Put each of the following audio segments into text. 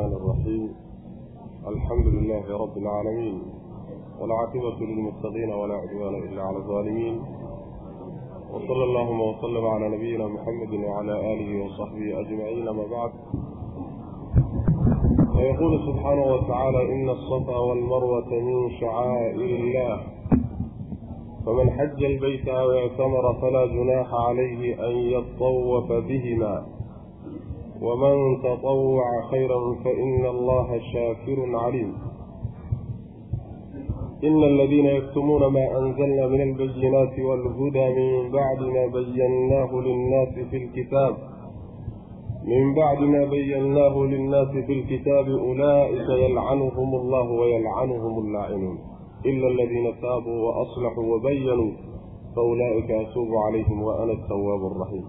الرحمن الرحيم الحمد لله رب العالمين والعاقبة للمتقين ولا عدوان إلا على الظالمين وصلى اللهم وسلم على نبينا محمد وعلى آله وصحبه أجمعين ما بعد ويقول سبحانه وتعالى إن الصفا والمروة من شعائر الله فمن حج البيت أو اعتمر فلا جناح عليه أن يطوف بهما ومن تطوع خيرا فإن الله شاكر عليم إن الذين يكتمون ما أنزلنا من البينات والهدى من بعد ما بيناه للناس في الكتاب من بعد ما بيناه للناس في الكتاب أولئك يلعنهم الله ويلعنهم اللاعنون إلا الذين تابوا وأصلحوا وبينوا فأولئك أتوب عليهم وأنا التواب الرحيم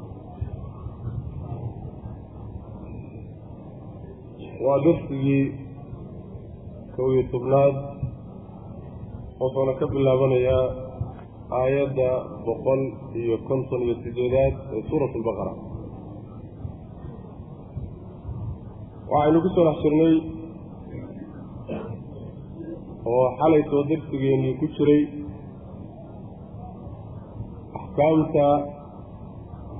waa darsigii kow iyo tobnaad wuxuuna ka bilaabanayaa aayadda boqol iyo konton iyo sideedaad ee suurat albaqara waxaynu ku soo dhex jirnay oo xalaytoo darsigeennii ku jiray axkaamta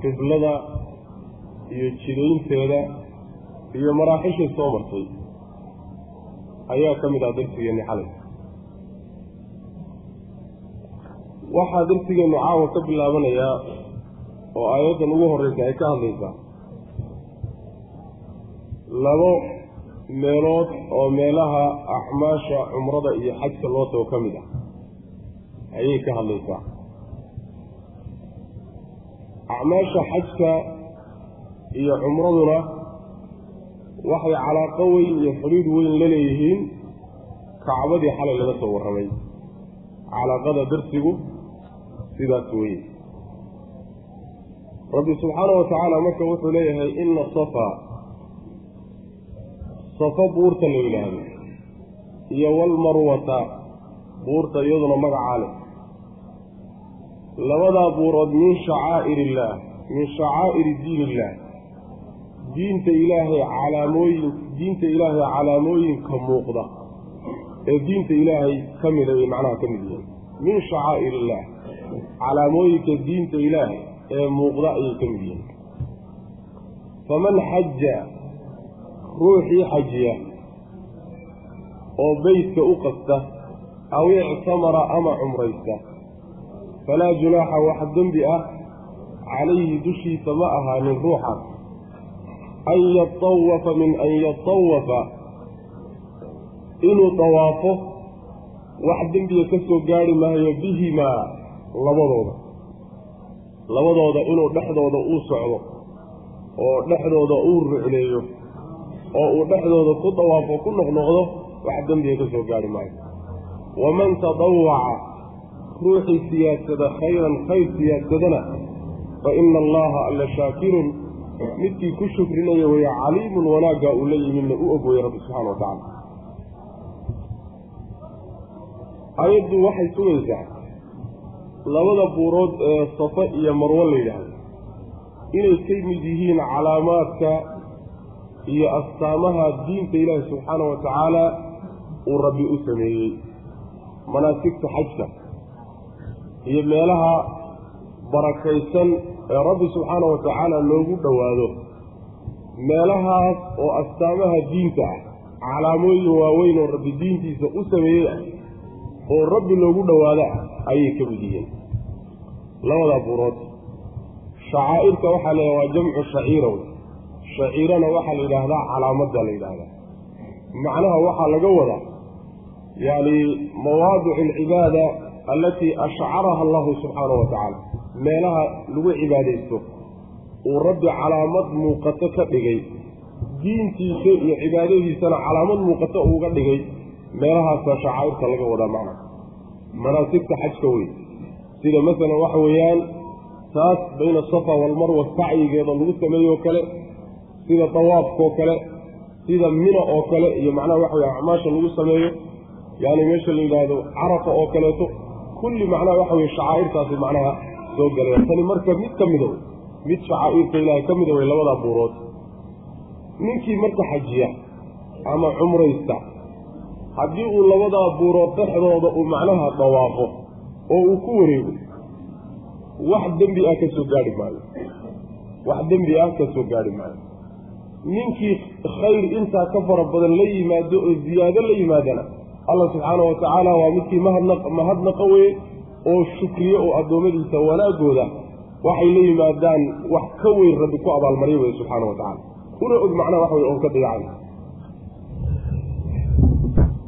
qiblada iyo jidaynteeda iyo maraaxishay soo martay. Ayaa ka mid ah darsigeenni xalay. Waxaa darsigeennu caawa ka bilaabanayaa oo aayaddan ugu horreysa ay ka hadlaysaa. Labo meelood oo meelaha acmaasha cumrada iyo xajka loo tago ka mid ah ayay ka hadlaysaa. Acmaasha xajka iyo cumraduna waxay calaaqo weyn iyo xidhiidh weyn la leeyihiin. Kacbadii xalay laga soo warramay. Calaaqada darsigu sidaas weye rabbi subxaana wa tacaala marka wuxuu leeyahay ina safa safa buurta la yidhaahdo iyo walmarwata buurta iyaduna magacaa leh. Labadaa buurood min shacaa'ir illaah min shacaa'iri diin illaah diinta ilaahay calaamooyin diinta ilaahay calaamooyinka muuqda ee diinta ilaahay ka mida ay macnaha ka mid yihiin min shacaa'ir illaah calaamooyinka diinta ilaahay ee muuqda ayay ka mid yihiin. Faman xaja ruuxii xajiya oo beytka u qasta aw ictamara ama cumraysta falaa junaaxa wax dembi ah calayhi dushiisa ma ahaanin ruuxaas an yatawafa min an yatawafa inuu dawaafo wax dembiga ka soo gaari maayo bihimaa labadooda labadooda inuu dhexdooda uu socdo oo dhexdooda uu rucleeyo oo uu dhexdooda ku dawaafo ku noqnoqdo wax dembiga ka soo gaari maayo waman tadawaca ruuxii siyaadsada khayran khayr siyaadsadana fa ina allaha alla shaakirun midkii ku shukrinaya weeye caliimun wanaaggaa uu la yimidna u ogooyey rabbi subxana wa tacaala ayaddu waxay sugaysaa labada buurood ee safa iyo marwo la yidhaahdo. Inay ka mid yihiin calaamaadka iyo astaamaha diinta ilaahi subxaana wa tacaala uu rabbi u sameeyey. Manaasigta xajka iyo meelaha barakaysan ee rabbi subxaana wa tacaala loogu dhowaado meelahaas oo astaamaha diinta ah calaamooyin waaweyn oo rabbi diintiisa u sameeyey ah oo rabbi loogu dhowaado ah ayay ka mid yihiin. Labadaa buurood shacaa'irka waxaa la waa jamcu shaciira wey. Shaciirana waxaa la yidhaahdaa calaamadda la yidhaahdaa. Macnaha waxaa laga wadaa yacni mawaadicu alcibaada allatii ashcaraha allahu subxaana wa tacaala meelaha lagu cibaadaysto uu rabbi calaamad muuqato ka dhigay diintiisa iyo cibaadadiisana calaamad muuqato uuga dhigay meelahaasa shacaa'irta laga wadaa macna. Manaasigta xajka wey sida masalan waxa weeyaan taas bayna asafa waalmarwa sacyigeeda lagu sameeyo oo kale sida dawaafkaoo kale sida mina oo kale iyo macnaha waxa weye acmaasha lagu sameeyo. Yaani meesha la yidhaahdo carafa oo kaleeto kulli macnaha waxa weye shacaa'irtaasi macnaha soo galaya tani marka mid ka mida mid shacaa'irka ilaahay ka mida wey labadaa buurood ninkii marka xajiya ama cumraysta haddii uu labadaa buurood dhexdooda uu macnaha dawaafo oo uu ku wareego wax dembi ah ka soo gaadhi maayo. Wax dembi ah ka soo maayo. Ninkii khayr intaa ka fara badan la yimaado oo ziyaado la yimaadana allah subxaana wa tacaala waa midkii mahadnaq mahadnaqa weye oo shukriye oo addoommadiisa wanaagooda waxay la yimaadaan wax ka weyn rabbi ku abaalmarya weye subxaana wa tacala una og macnaha wax wey oon ka dayacan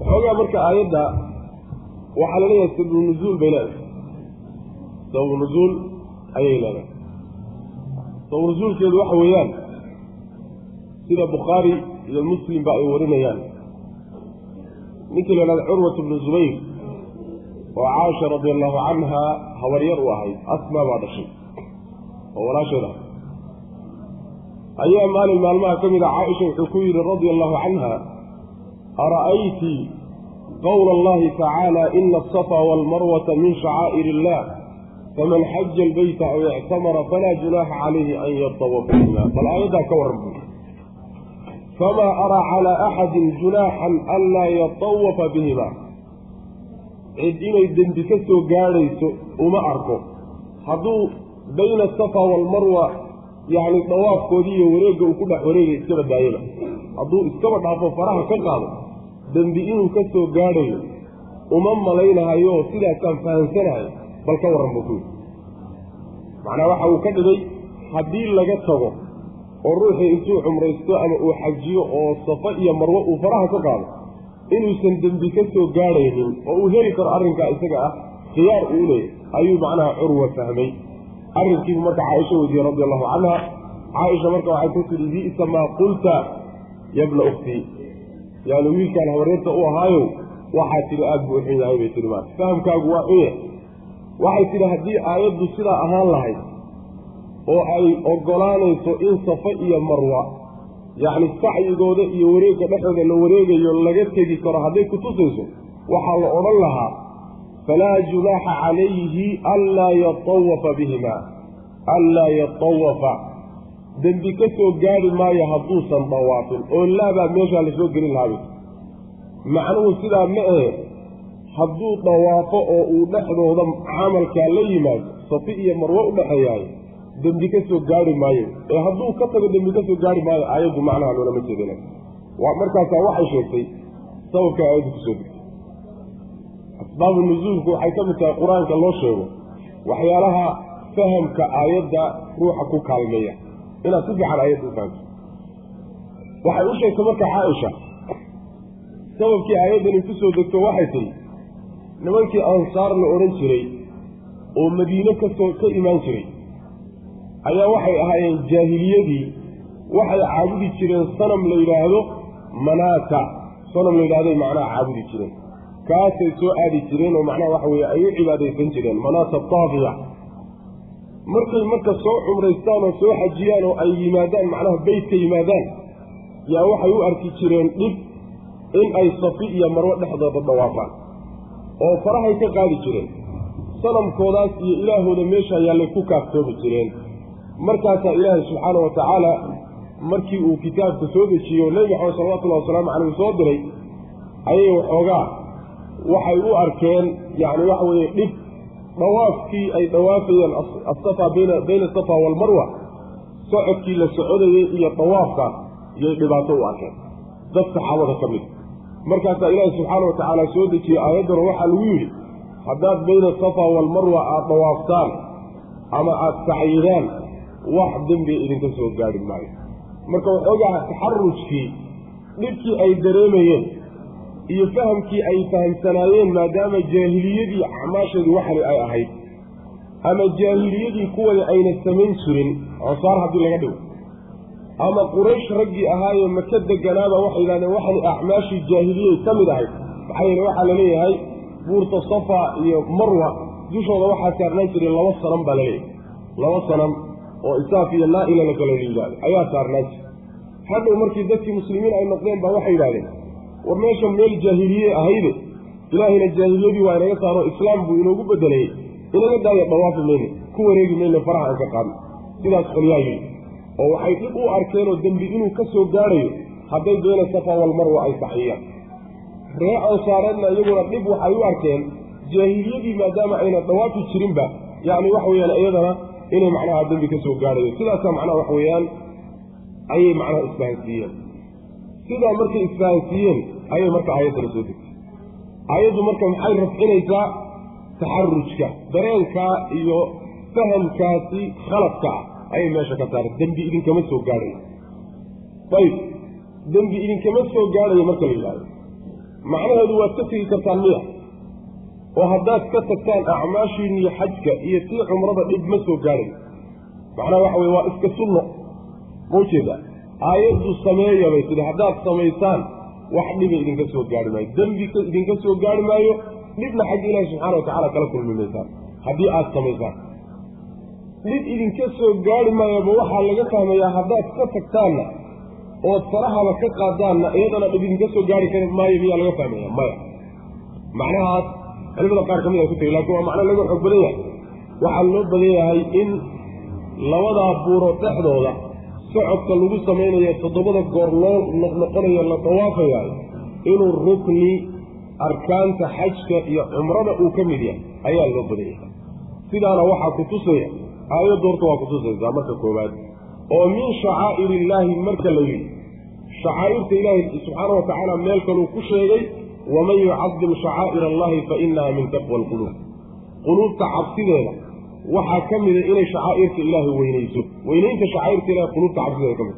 waxoogaa marka aayadda waxaa la leeyahay sababu nuzuul bay leedahay. Sababu nuzuul ayay leedahay. Sababu nuzuulkeedu waxa weeyaan sida bukhaari iyo muslimba ay warinayaan. Ninkii la ihahda curwat bnu zubayr oo caasha radi allahu canha habaryar u ahayd asmaa baa dhashay. Oo walaasheed ah ayaa maalin maalmaha ka mid a caaisha wuxuu ku yidhi radia allahu canha ara'ayti qowla allahi tacaala ina asafa waalmarwata min shacaa'ir illah faman xaja albayta aw ictamara falaa junaaxa calayhi an yatawafa bihima bal aayaddaa ka warran buui famaa araa calaa axadin junaaxan anlaa yatawafa bihima cid inay dembi ka soo gaadhayso uma arko. Hadduu bayna asafa waalmarwa yacni dawaafkoodii iyo wareegga uu ku dhex wareegay iskaba daayaba. Hadduu iskaba dhaafo faraha ka qaado dembi inuu ka soo gaadhayo uma malaynahayo sidaasaan fahamsanahay bal ka warran buu ku yidhi. Macnaa waxa uu ka dhigay haddii laga tago oo ruuxii intuu cumraysto ama uu xajiyo oo safa iyo marwo uu faraha ka qaado inuusan dembi ka soo gaadhaynin oo uu heli karo arrinkaa isaga ah khiyaar uu leeyahy ayuu macnaha curwa fahmay. Arrinkiibu marka caaisha weydiiyey radi allahu canha caaisha marka waxay ku tidhi bi'sa maa qulta yabna ukhtii yaani wiilkaan habareerta u ahaayow waxaa tidhi aada buu uxun yahay bay tihi maata fahamkaagu waa xun yahay waxay tidhi haddii aayaddu sidaa ahaan lahayd oo ay oggolaanayso in safa iyo marwa yacni sacyigooda iyo wareegga dhexdooda la wareegayo laga tegi karo hadday ku tusayso waxaa la odhan lahaa falaa junaaxa calayhi anlaa yatawafa bihima anlaa yatawafa. Dembi ka soo gaadhi maayo hadduusan dawaafin oo laabaa meeshaa la soo gelin lahaabay macnuhu sidaa ma ahe hadduu dawaafo oo uu dhexdooda camalkaa la yimaado safi iyo marwo u dhexeeyaayo dembi ka soo gaari maayo. Ee hadduu ka tago dembi ka soo gaari maayo aayaddu macnaha loolama jeedina waa markaasaa waxay sheegtay sababka aayaddu ku soo degtay asbaabu nusuulku waxay ka mid tahay qur'aanka loo sheego. Waxyaalaha fahamka aayadda ruuxa ku kaalmeeya. Inaad si fiican aayadda u waxay u sheegtay marka caaisha sababkii aayaddani ku soo degto waxay tihi nimankii ansaar la odhan jiray oo madiine ka soo ka imaan jiray ayaa waxay ahaayeen jaahiliyadii. Waxay caabudi jireen sanam la yidhaahdo manaata. Sanam la yidhahday macnaha caabudi jireen. Kaasay soo aadi jireen oo macnaha waxa weeye ay u cibaadaysan jireen manaata taafiya. Markay marka soo cumraystaan oo soo xajiyaan oo ay yimaadaan macnaha beytka yimaadaan yaa waxay u arki jireen dhib in ay safi iyo marwo dhexdooda dhawaafaan oo farahay ka qaadi jireen. Sanamkoodaas iyo ilaahooda meesha ayaallay ku kaaftoomi jireen markaasaa ilaahay subxaana wa tacaala markii uu kitaabka soo dejiyo nebi maxamed salawatullahi wasalaamu caleyh soo diray ayay waxoogaa waxay u arkeen yacni waxa weeye dhib dhawaafkii ay dhawaafayeen asafa bayna bayna asafa waalmarwa socodkii la socodayey iyo dhawaafka iyay dhibaato u arkeen. Dad saxaabada ka mid. Markaasaa ilaahi subxaana wa tacaala soo dejiyey aayaddana waxaa lagu yidhi haddaad bayna asafa waalmarwa aada dhawaaftaan ama aada sacyidaan wax dembiga idinka soo gaadhi maayo. Marka waxoogaa taxarujkii dhibkii ay dareemayeen iyo fahamkii ay fahamsanaayeen maadaama jaahiliyadii acmaasheedii waxani ay ahayd ama jaahiliyadii kuwani ayna samayn jirin ansaar haddii laga dhigo ama quraysh raggii ahaayee maka deganaaba waxay yidhahdeen waxani acmaashii jaahiliyay ka mid ahayd. Maxaa yeele waxaa la leeyahay buurta safa iyo marwa dushooda waxaa saarnaan jiray laba sanam baa la leeyahay laba sanam oo isaaf iyo naa-ila la kala ayaa saarnaan jira hadhow markii dadkii muslimiin ay noqdeen baa waxay yidhahdeen war meesha meel jaahiliye ahayde ilaahayna jaahiliyadii waa inaga saaro islaam buu inoogu bedelayey inaga daayo dhawaafi mayne ku wareegi mayne faraha aan ka qaadno. Sidaas qolyaa yidhi. Oo waxay dhib u arkeenoo dembi inuu ka soo gaadhayo hadday bayna safa walmarwa ay saxiyaan ree ansaareedna iyaguna dhib waxay u arkeen jaahiliyadii maadaama ayna dawaafi jirinba yacni waxa weyaan iyadana inay macnaha dembi ka soo gaadhayo. Sidaasaa macnaha waxa weeyaan ayay macnaha isfahansiiyeen. Sidaa markay isfahansiiyeen ayay marka aayaddana soo degtay. Aayaddu marka maxay rafcinaysaa? Taxarujka dareenkaa iyo fahamkaasi khaladka ah ayay meesha ka saareen. Dembi idinkama soo gaadhayo. Ayib dembi idinkama soo gaadhayo marka la yidhahdo macnaheedu waad ka tegi kartaan miya oo haddaad ka tagtaan acmaashiinniyo xajka iyo tii cumrada dhib ma soo gaadhayo macnaha waxa weye waa iska sunno. Maujeeda aayaddu sameeya bay tidhi haddaad samaysaan wax dhiba idinka soo gaari maayo. Dembi idinka soo gaari maayo dhibna xagga ilaahi subxana wa tacala kala kulmi maysaan haddii aad samaysaan. Dhib idinka soo gaari maayoba waxaa laga fahmayaa haddaad ka tagtaanna ood farahaba ka qaadaanna iyadana dhib idinka soo gaari kari maayo miyaa laga fahmaya maya. Macnahaas culimada qaar ka mid a ku tegi laakiin waa macno laga xoog badan yahay. Waxaa loo badan yahay in labadaa buuro dhexdooda socodka lagu samaynayo toddobada goor loo noqnoqonayo la dawaafayaay inuu rukni arkaanta xajka iyo cumrada uu ka mid yahay ayaa loo badan yahay. Sidaana waxaa ku tusaya aayaddu horta waa kutusaysaa marka koowaad oo min shacaa'ir illaahi marka la yidhi shacaa'irta ilaahi subxaana wa tacaala meel kaluu ku sheegay waman yucadim shacaa'ir allahi fa inaha min taqwa alquluub quluubta cabsideeda waxaa ka mida inay shacaa'irta ilaahay weynayso weynaynta shacaa'irta ilahay quluubta cabsideeda ka mid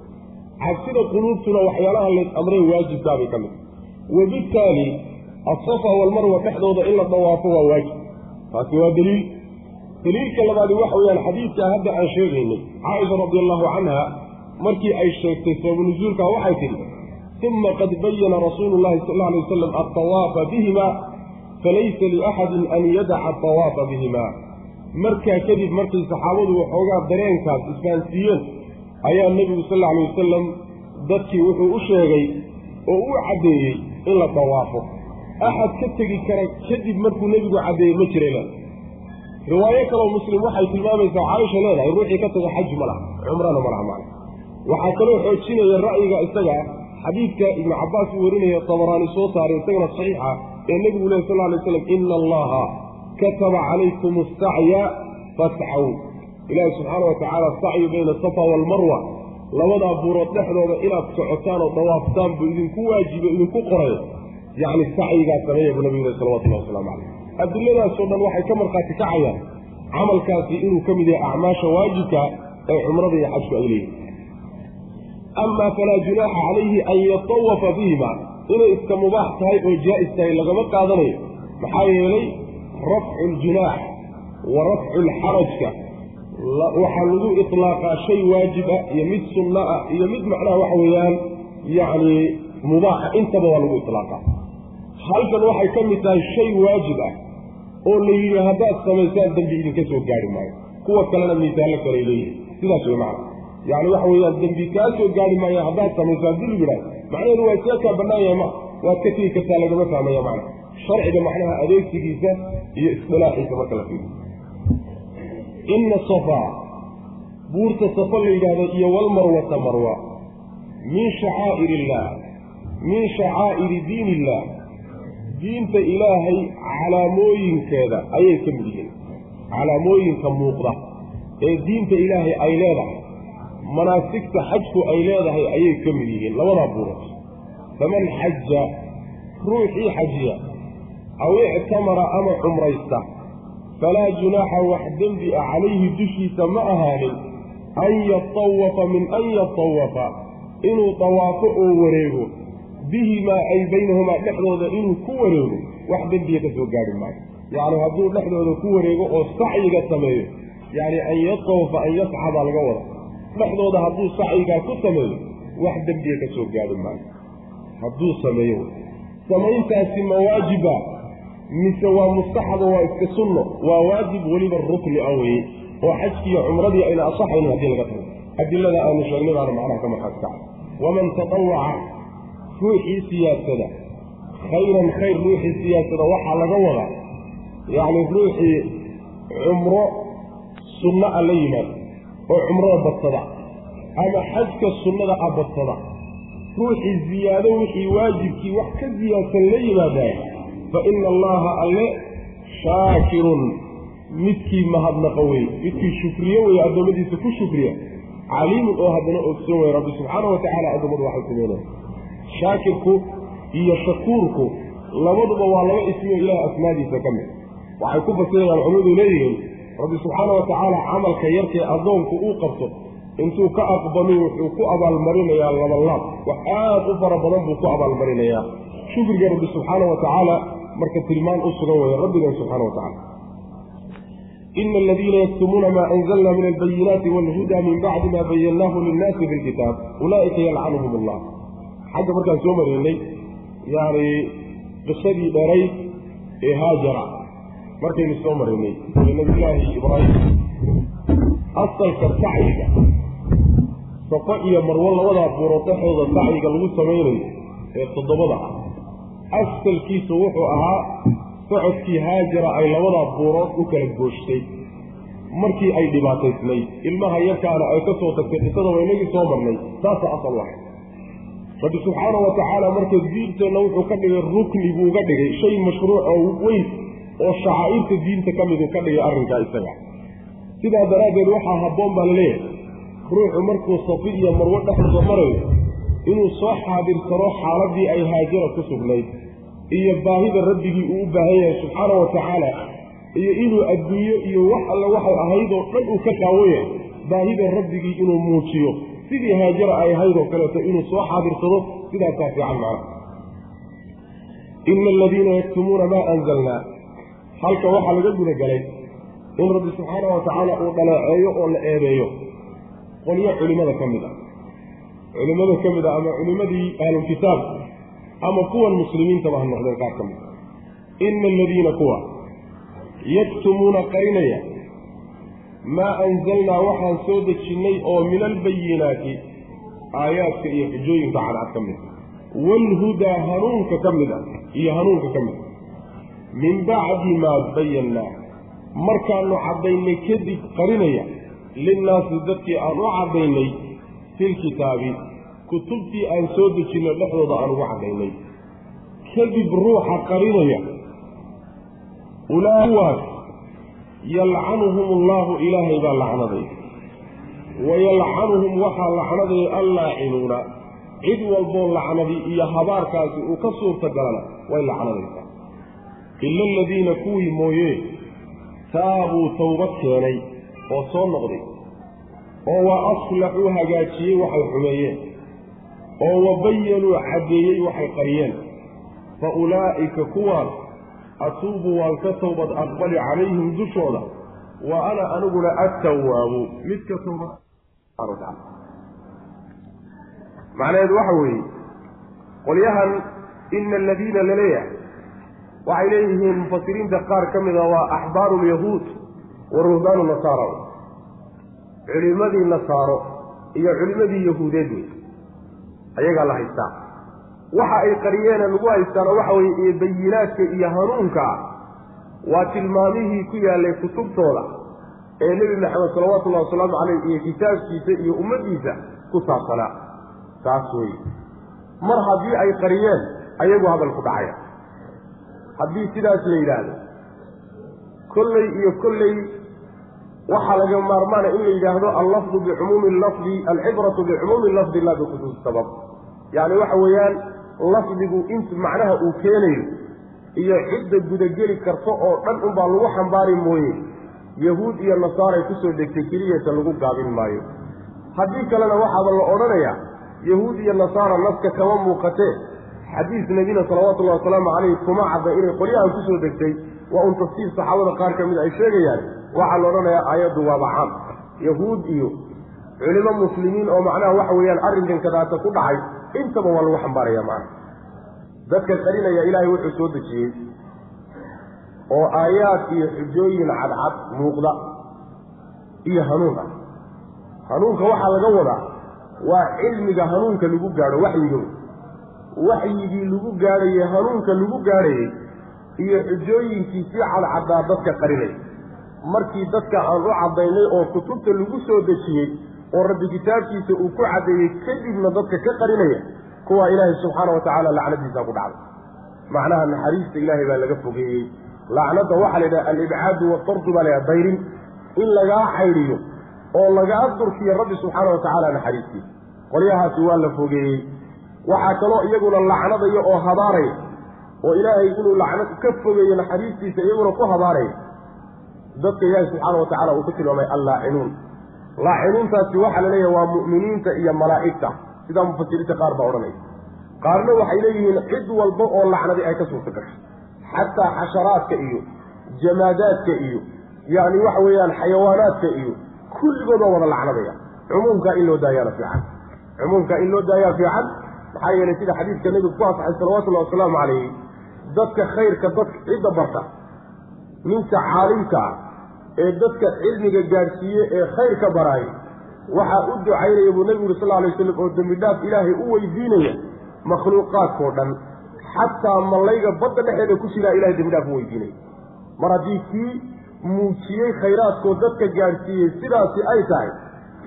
cabsida quluubtuna waxyaalaha lays amray waajibkaabay ka mid wabittaali asafa walmarwa dhexdooda in la dawaafo waa waajib taasi waa daliil daliilka labaadi waxa weyaan xadiidka hadda aan sheegaynay caaisha radi allahu canha markii ay sheegtay sababu nusuulka waxay tidhi uma qad bayana rasuulu llahi sal alay wasalam altawaafa bihima falaysa liaxadin an yadaca atawaafa bihima markaa kadib markay saxaabadu waxoogaa dareenkaas isfahansiiyeen ayaa nebigu sal alla alay wasalam dadkii wuxuu u sheegay oo u caddeeyey in la dawaafo axad ka tegi kara kadib markuu nebigu caddeeyey ma jira riwaayo kaloo muslim waxay tilmaamaysaa caaisha leedahay ruuxii ka taga xaj ma laha cumrana ma laha macna waxaa kaloo xoojinaya ra'yiga isaga xadiidka ibnu cabbaas uu warinaya tabaraani soo saaray isagana saxiixa ee nebigu lehy sal lay slam ina allaha kataba calaykum asacya fascaw ilaahi subxaana wa tacaala sacyi bayna asafa waalmarwa labadaa buurood dhexdooda inaad socotaan oo dawaaftaan buu idinku waajibo idinku qoray yacni sacyigaa sameeya buu nabigu leh salawatullahi wasalaamu calayh. Adiladaasoo dhan waxay ka markhaati kacayaan camalkaasi inuu ka mid yahay acmaasha waajibka ee cumrada iyo xajku ay leeyihiin amaa falaa junaaxa calayhi an yatawafa bihima inay iska mubaax tahay oo jaa'is tahay lagama qaadanayo maxaa yeelay rafcu ljunaax wa rafcu lxarajka waxaa lagu iطlaaqaa shay waajib ah iyo mid sunno ah iyo mid macnaha waxa weeyaan yacni mubaaxa intaba waa lagu iطlaaqaa halkan waxay ka mid tahay shay waajib ah oo la yidhi haddaad samaysaan dembi idinka soo gaari maayo kuwa kalena miisaallo kaley leeyihiin sidaas wey macna yacni waxa weeyaan dembi kaa soo gaari maayo haddaad samaysaan dil yidhaah macnaheedu waa see kaa bannaan yahay ma? Waad ka tegi kartaa lagama fahmaya macna sharciga macnaha adeegsigiisa iyo isdilaaxiisa marka la fiiriyo. Ina safaa buurta safa la yidhaahdo iyo walmarwata marwa min shacaa'ir illaah min shacaa'iri diin illah diinta ilaahay calaamooyinkeeda ayay ka mid yihiin. Calaamooyinka muuqda ee diinta ilaahay ay leedahay manaasigta xajku ay leedahay ayay ka mid yihiin. Labadaa buurood. Faman xaja ruuxii xajiya aw ictamara ama cumraysta falaa junaaxa wax dembi ah calayhi dushiisa ma ahaanin an yatawafa min an yatawafa inuu tawaafo oo wareego bihimaa ay baynahumaa dhexdooda inuu ku wareego wax dembiya ka soo gaari maayo. Yacni hadduu dhexdooda ku wareego oo sacyiga sameeyo yacni an yatawafa an yasca baa laga wada dhexdooda hadduu sacyigaa ku sameeyo wax dembiya ka soo gaari maayo. Hadduu sameeyo. Samayntaasi ma waajiba mise waa mustaxabo waa iska sunno waa waajib weliba rukni a weye oo xajkiiyo cumradii ayna asaxaynin haddii laga tago. Adilada aanu sheegnay baana macnaha ka markaas kaca waman tatawaca ruuxii siyaasada khayran khayr ruuxii siyaasada waxaa laga wadaa yacni ruuxii cumro sunno a la yimaado oo cumrada badsada ama xajka sunnada a badsada. Ruuxii ziyaado wixii waajibkii wax ka siyaadsan la yimaadaay fa ina allaha alle shaakirun. Midkii mahadnaqa wey midkii shukriye wey addoommadiisa ku shukriya. Caliimun oo haddana ogsoon wey rabbi subxaana wa tacaala addoommadu waxay sameynaya shaakirku iyo shakuurku labaduba waa laba ismioo ilaah asmaadiisa ka mid. Waxay ku fasirayaan culimmadu leeyihiin rabbi subxaana wa tacaala camalka yarkee addoonku uu qabto intuu ka aqbalay wuxuu ku abaalmarinayaa labalaab wax aad u fara badan buu ku abaalmarinayaa. Shukriga rabbi subxaana wa tacaala marka tilmaan u sugan weeye rabbigan subxana wa tacala ina aladiina yaktumuuna maa anzalna min albayinaati walhuda min bacdi ma bayannaahu linnaasi fi lkitaab ulaa'ika yalcanuhum allah xagga markaan soo maraynay yani qisadii dheerayd ee haajara markaynu soo maraynay ee nabiyulaahi ibraahim asalka sacyiga safo iyo marwo labadaa buurood dhexdooda sacyiga lagu samaynayo ee toddobada ah asalkiisu wuxuu ahaa socodkii haajara ay labadaa buurood u kala gooshtay markii ay dhibaataysnayd ilmaha yarkaana ay ka soo tagtay qisada waynagii soo marnay saasa asal waxa rabbi subxaana wa tacaala marka diinteenna wuxuu ka dhigay rukni buu uga dhigay shay mashruuc oo weyn oo shacaa'irta diinta ka miduu ka dhigay arrinkaa isaga. Sidaa daraaddeed waxaa habboon baa la leeyahay ruuxu markuu safi iyo marwo dhexdooda marayo inuu soo xaadirsano xaaladii ay haajara ku sugnayd iyo baahida rabbigii uu u baahan yahay subxaana wa tacaala iyo inuu adduunyo iyo wax alle waxay ahayd oo dhan uu ka qaawaya baahida rabbigii inuu muujiyo. Sidii haajara ay ahayd oo kaleeto inuu soo xaadirsado sidaasaa fiican macna ina aladiina yaktumuuna maa anzalnaa halka waxaa laga gudagalay in rabbi subxaana wa tacaala uu dhaleeceeyo oo la eedeeyo. Qolyo culimmada ka mid a. Culimmada ka mid a ama culimmadii ahlulkitaab ama kuwan muslimiintaba ha noqdeen qaar ka mid ina aladiina kuwa yaktumuuna qarinaya maa anzalnaa waxaan soo dejinnay oo min albayinaati aayaadka iyo xujooyinka cadcad ka mid waalhudaa hanuunka ka mid a iyo hanuunka ka mid min bacdi maa bayannaa markaanu caddaynay kadib qarinaya linnaasi dadkii aan u caddaynay filkitaabi kutubtii aan soo dejinnay dhexdooda aan ugu caddaynay. Kadib ruuxa qarinaya ulaawaas yalcanuhum allaahu ilaahay baa lacnaday. Wayalcanuhum waxaa lacnadaya allaacinuuna. Cid walboo lacnadi iyo habaarkaasi uu ka suurta galana way lacnadaysaa ila aladiina kuwii mooyee taabuu tawbad keenay oo soo noqday oo wa aslaxuu hagaajiyey waxay xumeeyeen oo wa bayanuu caddeeyey waxay qariyeen fa ulaa'ika kuwaan atuubu waan ka towbad aqbali calayhim dushooda wa ana aniguna attawaabu mid ka towbad macnaheedu waxa weeye qolyahan ina aladiina la leeyahay waxay leeyihiin mufasiriinta qaar ka mid a waa axbaaru lyahuud wa ruhbaanu nasaara. Culimadii nasaaro iyo culimadii yahuudeed wey. Ayagaa la haystaa. Waxa ay qariyeene lagu haystaana waxa weye bayinaadka iyo hanuunka waa tilmaamihii ku yaallay kutubtooda ee nebi maxamed salawatullahi wasalaamu caleyh iyo kitaabkiisa iyo ummaddiisa ku saabsanaa. Taas weye mar haddii ay qariyeen ayagu hadal ku dhacaya haddii sidaas la yidhaahdo kolley iyo kolley waxaa laga maarmaana in la yidhaahdo allafdu bicumuumi lafdi alcibratu bicumuumi lafdi laa bikhusuusi sabab. Yacni waxa weeyaan lafdigu int macnaha uu keenayo iyo cidda gudageli karta oo dhan unbaa lagu xambaari mooye yahuud iyo nasaaray ku soo degtay keliyata lagu gaabin maayo. Haddii kalena waxaaba la odhanayaa yahuud iyo nasaara naska kama muuqatee xadiis nebina salawatullahi wasalaamu caleyh kuma cadda inay qolyahan ku soo degtay. Waa un tafsiir saxaabada qaar ka mid ay sheegayaan waxaa la odhanayaa aayaddu waaba caam yahuud iyo culimo muslimiin oo macnaha waxa weeyaan arrinkan kadaata ku dhacay intaba waa lagu xambaaraya macna dadka qarinaya ilaahay wuxuu soo dejiyey oo aayaad iyo xujooyin cadcad muuqda iyo hanuun ah. Hanuunka waxaa laga wadaa waa cilmiga hanuunka lagu gaadho waxyiga waxyigii lagu gaadhaye hanuunka lagu gaadhayey iyo xujooyinkii sii cadcaddaa dadka qarinaya markii dadka aan u caddaynay oo kutubta lagu soo dejiyey oo rabbi kitaabkiisa uu ku caddeeyey kadibna dadka ka qarinaya kuwa ilaahay subxaana wa tacaala lacnadiisa ku dhacday. Macnaha naxariista ilaahay baa laga fogeeyey. Lacnadda waxaa la yidhaha alibcaadu waatardu baa la yidhaha dayrin in lagaa xaydhiyo oo lagaa durkiyo rabbi subxaana wa tacaala naxariistiisa qolyahaasi waa la fogeeyey waxaa kaloo iyaguna lacnadaya oo habaaraya. Oo ilaahay inuu lacnad ka fogeeyo naxariistiisa iyaguna ku habaaraya. Dadka ilaahay subxaana wa tacala uu ku tilmaamay allaacinuun. Laacinuuntaasi waxaa la leeyahay waa mu'miniinta iyo malaa'igta. Sidaa mufasiriinta qaar baa odhanaya. Qaarna waxay leeyihiin cid walba oo lacnadi ay ka suurta gasho xataa xasharaadka iyo jamaadaadka iyo yacni waxa weeyaan xayawaanaadka iyo kulligood waa wada lacnadaya. Cumuumkaa in loo daayaana fiican. Cumuumkaa in loo daayaa fiican maxaa yeelay sida xadiidka nebigu ku asaxay salawatullahi wasalaamu calayhi dadka khayrka dadka cidda barta ninka caalimka ah ee dadka cilmiga gaadhsiiye ee khayrka baraay waxaa u ducaynaya buu nebigu yuri sal lla alay waslam oo dembi dhaaf ilaahay u weydiinaya makhluuqaadkao dhan xataa mallayga badda dhexeeda ku jiraa ilahay dembi dhaaf u weydiinaya. Mar haddii kii muujiyey khayraadkoo dadka gaadhsiiyey sidaasi ay tahay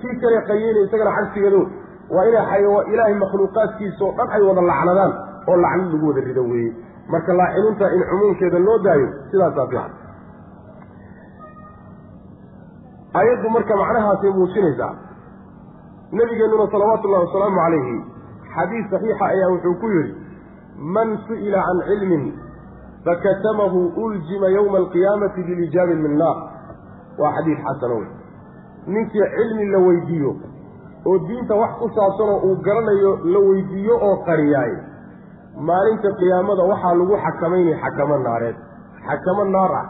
kii kale qayeynaya isagana cagsigeedo waa inay xayawa ilaahay makhluuqaadkiisaoo dhan ay wada lacnadaan oo lacnad lagu wada rido weeye. Marka laacininta in cumuumkeeda loo daayo sidaasaa fiican. Ayaddu marka macnahaasay muujinaysaa nabigeennuna salawaatullahi wasalaamu calayhi xadiis saxiixa ayaa wuxuu ku yidhi man su'ila can cilmin fakatamahu uljima yowma alqiyaamati bilijaabin min naar. Waa xadiis xasano wey ninkii cilmi la weydiiyo oo diinta wax ku saabsanoo uu garanayo la weydiiyo oo qariyaay maalinta qiyaamada waxaa lagu xakamaynay xakamo naareed. Xakamo naar ah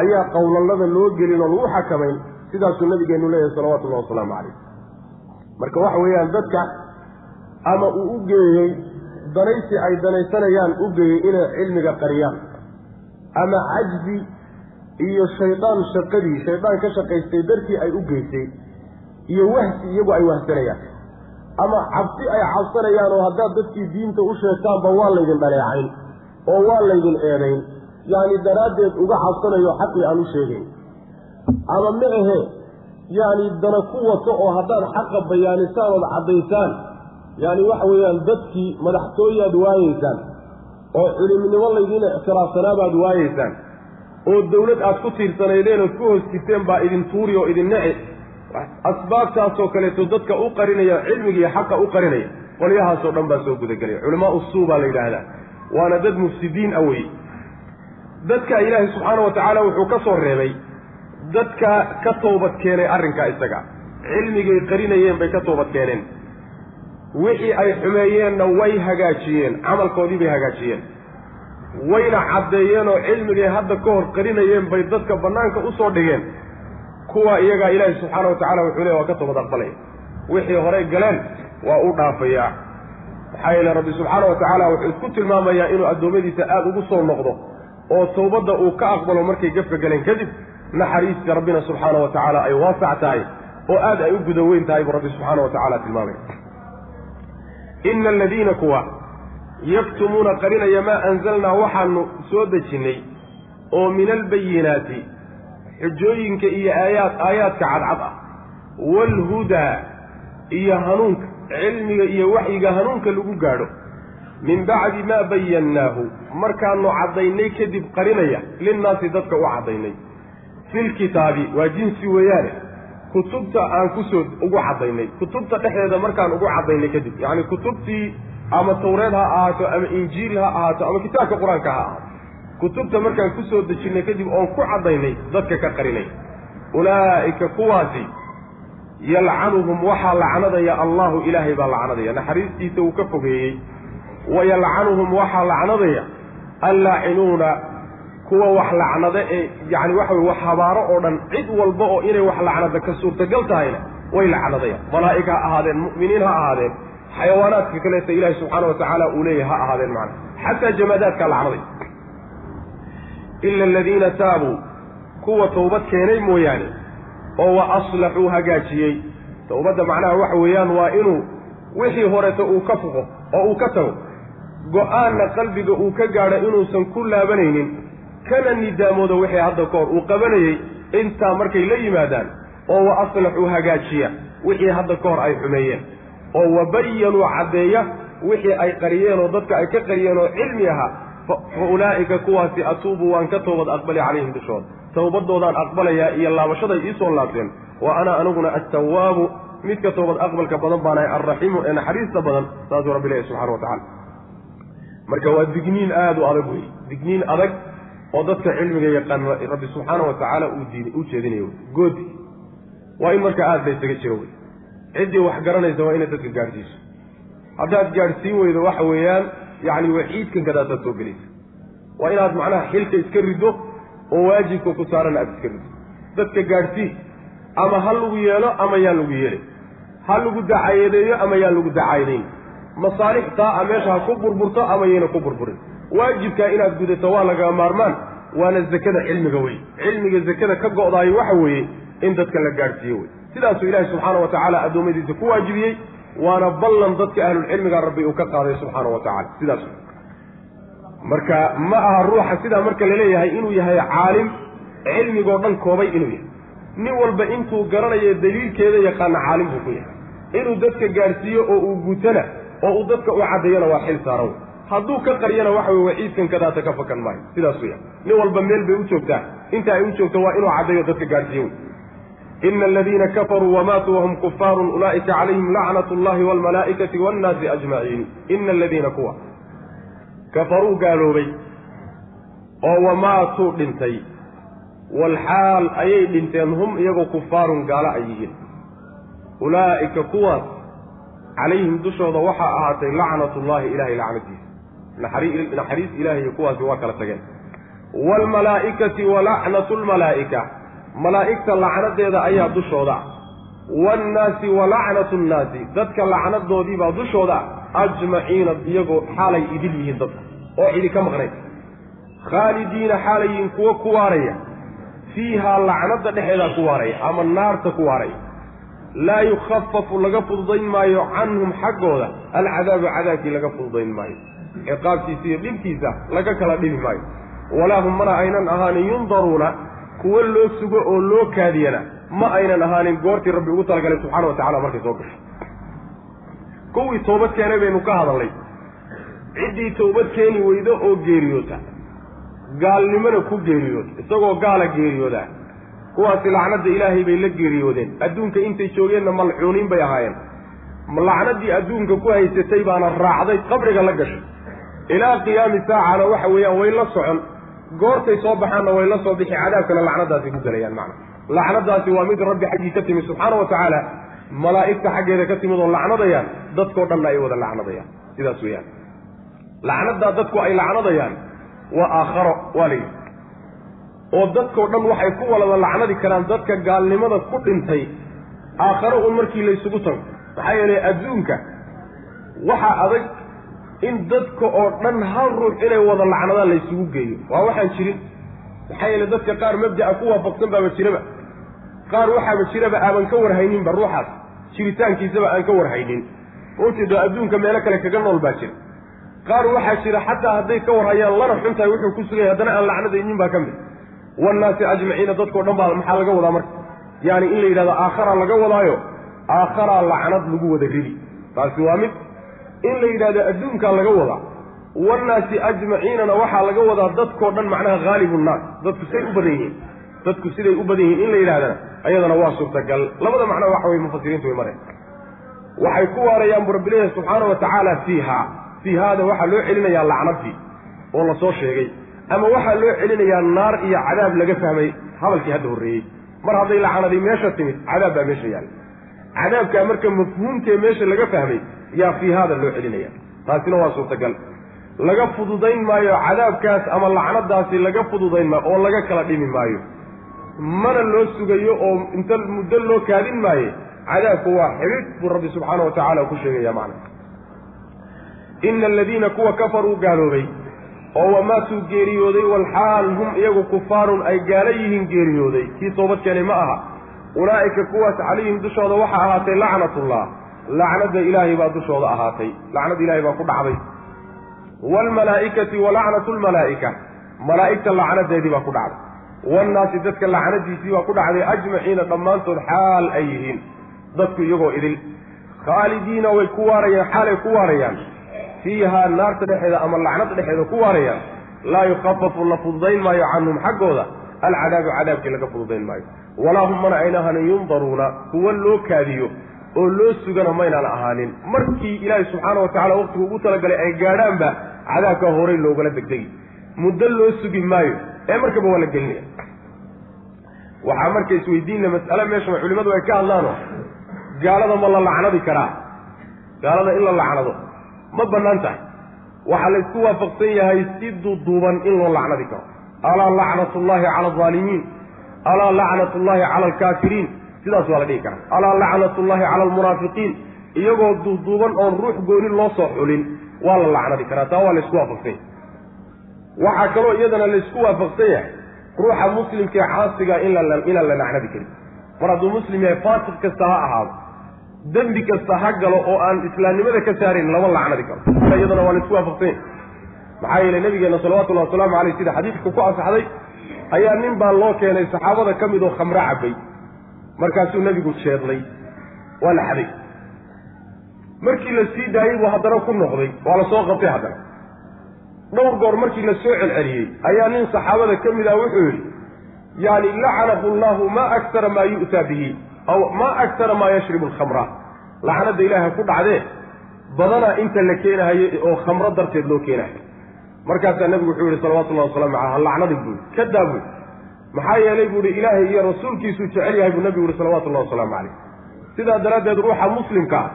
ayaa qowlallada loo gelin oo lagu xakamayn sidaasuu nabigeenu leeyahay salawatullahi wasalaamu calayh. Marka waxa weeyaan dadka ama uu u geeyey danaysi ay danaysanayaan u geeyey inay cilmiga qariyaan. Ama cajzi iyo shaydaan shaqadii shaydaan ka shaqaystay dartii ay u geysay iyo wahsi iyagu ay wahsanayaan. Ama cabsi ay cabsanayaan oo haddaad dadkii diinta u sheegtaanba waa laydin dhaleecayn oo waa laydin eedayn. Yacni daraaddeed uga cabsanayo xaqii aan u sheegayn ama ma ahe yacni dana ku wato oo haddaad xaqa bayaanisaan ood caddaysaan. Yacni waxa weeyaan dadkii madaxtooyaad waayeysaan oo culimnimo laydiin ictiraafsanaabaad waayeysaan oo dawlad aad ku tiirsanaydeen ood ku hoos jirteen baa idin tuuri oo idin neci asbaabtaasoo kaleeto dadka u qarinaya cilmiga iyo xaqa u qarinaya qolyahaasoo dhan baa soo gudagelaya. Culamaa usuu baa la yidhaahdaa. Waana dad mufsidiin ah wey dadka ilaahay subxaana wa tacaala wuxuu ka soo reebay dadka ka toobad keenay arrinkaa isaga. Cilmigay qarinayeen bay ka toobad keeneen. Wixii ay xumeeyeenna way hagaajiyeen. Camalkoodii bay hagaajiyeen. Wayna caddeeyeen oo cilmigay hadda ka hor qarinayeen bay dadka bannaanka u soo dhigeen kuwa iyagaa ilaahi subxaana wa tacala wuxuu leey waa ka toobad aqbalaya wixii horey galeen waa u dhaafayaa maxaa yeele rabbi subxaana wa tacaala wuxuu isku tilmaamayaa inuu addoommadiisa aada ugu soo noqdo oo towbadda uu ka aqbalo markay gafka galeen kadib naxariista rabbina subxaana wa tacaala ay waasac tahay oo aada ay u guda weyn tahay buu rabbi subxaana wa tacaala tilmaamaya ina aladiina kuwa yaktumuuna qarinaya maa anzalnaa waxaanu soo dejinnay oo min albayinaati xujooyinka iyo aayaad aayaadka cadcad ah. Waalhudaa iyo hanuunka cilmiga iyo waxyiga hanuunka lagu gaadho. Min bacdi maa bayannaahu markaanu caddaynay kadib qarinaya linnaasi dadka u caddaynay. Filkitaabi waa jinsi weeyaane kutubta aan ku soo ugu caddaynay. Kutubta dhexdeeda markaan ugu caddaynay kadib yacni kutubtii ama tawreed ha ahaato ama injiil ha ahaato ama kitaabka qur'aanka ha ahaato kutubta markaan ku soo dejinnay kadib oon ku caddaynay dadka ka qarinay. Ulaa'ika kuwaasi yalcanuhum waxaa lacnadaya allahu ilaahay baa lacnadaya naxariistiisa uu ka fogeeyey. Wa yalcanuhum waxaa lacnadaya allaacinuuna kuwa wax lacnada ee yacni waxa weye wax habaaro oo dhan cid walba oo inay wax lacnada ka suurtagal tahayna way lacnadayaan malaa'ig ha ahaadeen mu'miniin ha ahaadeen xayawaanaadka kaleeta ilaahi subxaana wa tacaala uu leeyahy ha ahaadeen macana xataa jamaadaadkaa lacnaday ila aladiina taabuu kuwa tawbad keenay mooyaane oo wa aslaxuu hagaajiyey tawbadda macnaha waxa weeyaan waa inuu wixii horeeto uu ka fuqo oo uu ka tago. Go'aanna qalbiga uu ka gaadho inuusan ku laabanaynin. Kana nidaamooda wixii hadda ka hor uu qabanayey intaa markay la yimaadaan oo wa aslaxuu hagaajiya wixii hadda ka hor ay xumeeyeen. Oo wabayanuu caddeeya wixii ay qariyeen oo dadka ay ka qariyeen oo cilmi ahaa fa ulaa'ika kuwaasi atuubu waan ka toobad aqbali calayhim dushooda towbadoodaan aqbalayaa iyo laabashaday iisoo laabteen wa ana aniguna attawaabu midka toobad aqbalka badan baanahay alraxiimu ee naxariista badan saasuu rabbi leeyahy subxana wa tacala marka waa digniin aada u adag wey digniin adag oo dadka cilmiga yaqaan rabbi subxaana wa tacaala u jeedinayo goodi. Waa in marka aada la ysaga jiro wey ciddii wax garanaysa waa inay dadka gaadhsiiso haddaad gaadhsiin weydo waxa weeyaan yacni waxiidkan kadaasaad soo gelaysa. Waa inaad macnaha xilka iska riddo oo waajibka ku saaran aada iska riddo dadka gaadhsii ama ha lagu yeelo ama yaan lagu yeelay. Ha lagu dacaayadeeyo ama yaan lagu dacaayadayn masaalixtaa a meesha ha ku burburto ama yayna ku burburin. Waajibkaa inaad gudato waa lagaa maarmaan. Waana zakada cilmiga wey cilmiga zakada ka go'daayo waxa weeye in dadka la gaadhsiiyo wey sidaasuu ilaahi subxaana wa tacaala addoommadiisa ku waajibiyey waana ballan dadka ahlulcilmiga rabbi uu ka qaaday subxaana wa tacala sidaas. Marka ma aha ruuxa sidaa marka la leeyahay inuu yahay caalim cilmigoo dhan koobay inuu yahay. Nin walba intuu garanayo daliilkeeda yaqaana caalim buu ku yahay. Inuu dadka gaadhsiiyo oo uu gutana oo uu dadka u caddeeyana waa xil saaran wey hadduu ka qaryana waxa wey waciidkan kadaata ka fakan maayo. Sidaas weya nin walba meel bay u joogtaa. Inta ay u joogto waa inuu caddeeyo dadka gaadhsiiyo wey ina aladiina kafaruu wamaatuu wahum kufaarun ulaa'ika calayhim lacnat llahi waalmalaa'ikati waannaasi ajmaciin ina aladiina kuwa kafaruu gaaloobay oo wamaatuu dhintay walxaal ayay dhinteen hum iyagoo kufaarun gaalo ay yihiin ulaa'ika kuwaas calayhim dushooda waxaa ahaatay lacnatullaahi ilahay lacnadiisa naxariis ilahay iyo kuwaasi waa kala tageen waalmalaa'ikati wa lacnatu lmalaa'ika malaa'igta lacnadeeda ayaa dushooda. Waannaasi wa lacnatu nnaasi dadka lacnadoodiibaa dushooda ajmaciina iyagoo xaalay idil yihiin dadka oo cidi ka maqnay khaalidiina xaalayiin kuwo ku waaraya fiihaa lacnada dhexeedaa ku waaraya ama naarta ku waaraya laa yukhafafu laga fududayn maayo canhum xaggooda alcadaabu cadaabkii laga fududayn maayo. Ciqaabtiisa iyo dhibkiisa laga kala dhibi maayo. Walaa hum mana aynan ahaanin yundaruuna kuwo loo sugo oo loo kaadiyana ma aynan ahaanin goortii rabbi ugu talagalay subxana wa tacala markay soo gasho kuwii toobad keenay baynu ka hadalnay. Ciddii toobad keeni weydo oo geeriyoota gaalnimona ku geeriyoota isagoo gaala geeriyoodaa kuwaasi lacnadda ilaahay bay la geeriyoodeen. Adduunka intay joogeenna malcuuniin bay ahaayeen. Lacnaddii adduunka ku haysatay baana raacday qabriga la gashay. Ilaa qiyaami saacana waxa weeyaan way la socon goortay soo baxaanna way la soo bixi cadaabkana lacnadaasi ku gelayaan macna. Lacnadaasi waa mid rabbi xaggii ka timid subxaana wa tacaala malaa'igta xaggeeda ka timid oo lacnadayaan dadkoo dhanna ay wada lacnadayaan. Sidaas weeyaan. Lacnaddaa dadku ay lacnadayaan waa aakharo waa la yidhi. Oo dadkao dhan waxay ku walada lacnadi karaan dadka gaalnimada ku dhintay aakharo un markii laysugu tago. Maxaa yeelay adduunka waxaa adag in dadka oo dhan hal ruux inay wada lacnadaan laysugu geeyo. Waa waxaan jirin. Maxaa yeelay dadka qaar mabda'a ku waafaqsan baaba jiraba. Qaar waxaaba jiraba aaban ka warhayninba ruuxaas. Jiritaankiisaba aan ka warhaynin. Ujeedo adduunka meelo kale kaga nool baa jira. Qaar waxaa jira xataa hadday ka warhayaan lana xuntahay wuxuu ku sugaya haddana aan lacnadaynin baa ka mid. Wannaasi ajmaciina dadkao dhan baa maxaa laga wadaa marka? Yaani in la yidhahdo aakharaa laga wadaayo aakharaa lacnad lagu wada ridi. Taasi waa mid in la yidhahdo adduunkaa laga wadaa. Wannaasi ajmaciinana waxaa laga wadaa dadkao dhan macnaha haalibu nnaas dadku say u badan yihiin dadku siday u badan yihiin in la yidhahdana ayadana waa suurtagal. Labada macno waxa weye mufasiriintu way mareen. Waxay ku waarayaan bu rabbi leeyahay subxaana wa tacaala fiiha fiihaada waxaa loo celinayaa lacnadii oo la soo sheegay. Ama waxaa loo celinayaa naar iyo cadaab laga fahmay hadalkii hadda horreeyey. Mar hadday lacnadii meesha timid cadaab baa meesha yaalla cadaabkaa marka mafhuumkee meesha laga fahmay yaa fiihaada loo celinaya. Taasina waa suurtagal. Laga fududayn maayo cadaabkaas ama lacnadaasi laga fududayn maayo oo laga kala dhimi maayo. Mana loo sugayo oo inta muddo loo kaadin maaye cadaabku waa xidhid buu rabbi subxaana wa tacaala ku sheegaya macna. Ina aladiina kuwa kafaruu gaaloobay oo wamaatuu geeriyooday walxaal hum iyagu kufaarun ay gaalo yihiin geeriyooday. Kii toobad keenay ma aha. Ulaa'ika kuwaas calayhim dushooda waxaa ahaatay lacnatullah lacnada ilaahay baa dushooda ahaatay. Lacnada ilahay baa ku dhacday. Waalmalaa'ikati wa lacnatu lmalaa'ika malaa'igta lacnadeedii baa ku dhacday. Wannaasi dadka lacnadiisii baa ku dhacday ajmaciina dhammaantood xaal ay yihiin. Dadku iyagoo idil. Khaalidiina way ku waarayaan xaalay ku waarayaan. Fiihaa naarta dhexeeda ama lacnada dhexeeda ku waarayaan. Laa yukhafafu la fududayn maayo canhum xaggooda. Alcadaabu cadaabkii laga fududayn maayo. Walaa hum mana ayna ahanin yundaruuna. Kuwa loo kaadiyo oo loo sugana maynaan ahaanin. Markii ilaahay subxaana wa tacala waqtigu ugu talagalay ay gaadhaanba cadaabkaa horay loogala degdegi. Muddo loo sugi maayo ee markaba waa la gelinaya waxaa marka isweydiinna mas'ale meesha culimadu ay ka hadlaano. Gaalada ma la lacnadi karaa. Gaalada in la lacnado ma bannaan tahay. Waxaa la isku waafaqsan yahay si duduuban in loo lacnadi karo. Alaa lacnat ullahi cala alظaalimiin alaa lacnat ullahi cala alkaafiriin sidaas waa la dhihi karaa. Alaa lacnat ullahi cala almunaafiqiin iyagoo duuduuban oon ruux gooni loo soo xulin waa la lacnadi karaa. Taa waa la isku waafaqsan yahay waxaa kaloo iyadana la isku waafaqsan yahay ruuxa muslimkaee caasiga inaan la lacnadi karin. Mar hadduu muslim yahay faasiq kasta ha ahaado. Dembi kasta ha galo oo aan islaamnimada ka saarayn lama lacnadi karo. Iyadana waa la isku waafaqsan yahay maxaa yeelay nabigeena salawatullahi wasalaamu caleyh sida xadiidka ku asaxday ayaa nin baa loo keenay saxaabada ka mid oo khamro cabay markaasuu nebigu jeedlay. Waa la xaday. Markii la sii daayey buu haddana ku noqday. Waa la soo qabtay haddana. Dhowr goor markii la soo celceliyey ayaa nin saxaabada ka mid ah wuxuu yidhi yaani lacanahu llahu ma aktara maa yu'taa bihi aw maa aktara maa yashribu alkhamra. Lacnadda ilaaha ku dhacdee badanaa inta la keenahayo oo khamro darteed loo keenahayo markaasaa nebigu wuxuu yihi salawatullahi waslamu caleyh ha lacnadi buui ka daa buui maxaa yeelay buu ihi ilaahay iyo rasuulkiisuu jecel yahay buu nebigu yihi salawatullahi wasalaamu caleyh sidaa daraaddeed ruuxa muslimkaa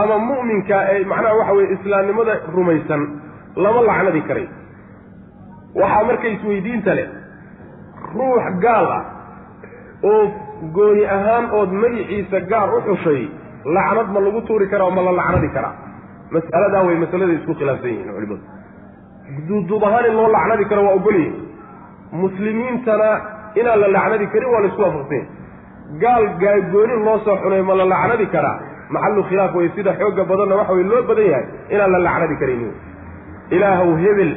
ama mu'minka ee macnaha waxa weye islaamnimada rumaysan lama lacnadi karay. Waxaa marka isweydiinta leh ruux gaal ah oo gooni ahaan ood magiciisa gaar u xushay lacnad ma lagu tuuri karaa ma la lacnadi karaa mas'aladaa way masaladay isku khilaafsan yihiin culimadu. Duuduub ahaan in loo lacnadi karo waa ogolyihin muslimiintana inaan la lacnadi karin waa la isku waafaqsanya gaal gooni loo soo xunay ma la lacnadi karaa? Maxallu khilaaf wey sida xooga badanna waxa wey loo badan yahay inaan la lacnadi karin. Ilaahow hebel.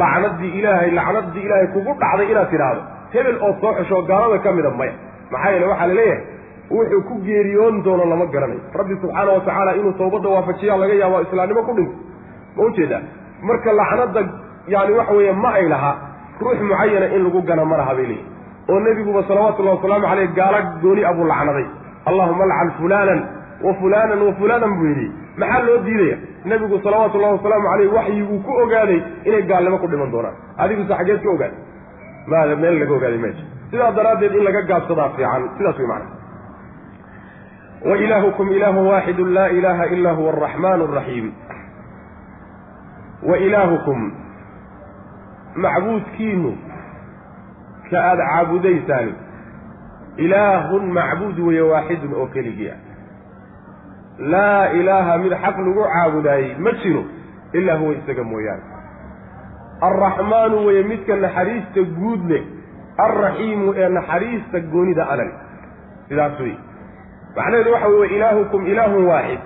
Lacnadii ilaahay lacnadii ilaahay kugu dhacday inaad tidhaahdo. Hebel oo soo xeshoo gaalada ka mida maya. Maxaa yeele waxaa la leeyahay wuxuu ku geeriyoon doono lama garanayo rabbi subxaana wa tacaala inuu tawbadda waafajiyaa laga yaabo islaamnimo ku dhinto ma u jeedaa marka lacnadda yaani waxa weeye ma ay laha ruux mucayana in lagu gana ma laha oo nebiguba salawatullahi wasalaamu caleyh gaala gooni abuu lacnaday. Allahuma alcan fulaanan wa fulaanan wa fulaanan buu yidhi. Maxaa loo diidaya nebigu salawaatullahi wasalaamu caleyh waxyiguu ku ogaaday inay gaalnimo ku dhiman doonaan. Adiguse xaggeed ka ogaad maada meel laga ogaaday meesha. Sidaa daraaddeed in laga gaabsadaa fiican sidaas wey macana wa ilaahukum ilaahu waaxidu laa ilaaha ilaa huwa araxmaan araxiim wa ilaahukum macbuudkiinu ka aada caabudaysaan ilaahun macbuud weeye waaxidun oo keligii ah. Laa ilaaha mid xaq lagu caabudaayey ma jiro ilaa huwa isaga mooyaane. Alraxmaanu weeye midka naxariista guud leh alraxiimu ee naxariista goonida adan sidaas wey macnaheedu waxa wey ilaahukum ilaahun waaxid.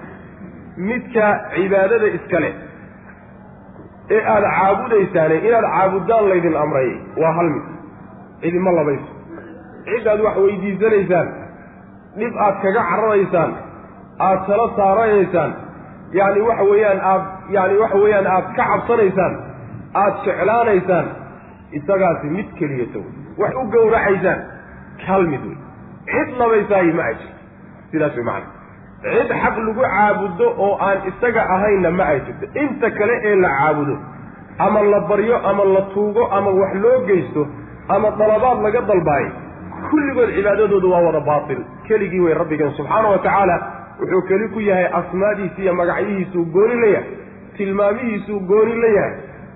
Midka cibaadada iska leh ee aada caabudaysaane inaad caabudaan laydin amray waa hal mid. Cidima labayso. Cidaad wax weydiisanaysaan dhib aad kaga cararaysaan aada tala saaranaysaan yacni waxa weeyaan aad yaani waxa weeyaan aad ka cabsanaysaan aada jeclaanaysaan isagaasi mid keliyata wey wax u gowracaysaan hal mid wey cid labaysaayi ma ay jirto sidaas way macana cid xaq lagu caabudo oo aan isaga ahaynna ma ay jirto. Inta kale ee la caabudo ama la baryo ama la tuugo ama wax loo geysto ama dalabaad laga dalbaayo kulligood cibaadadoodu waa wada baatil. Keligii wey rabbigan subxaana wa tacaala wuxuu keli ku yahay asmaadiisa iyo magacyihiisuu gooni la yahay tilmaamihiisuu gooni la yahay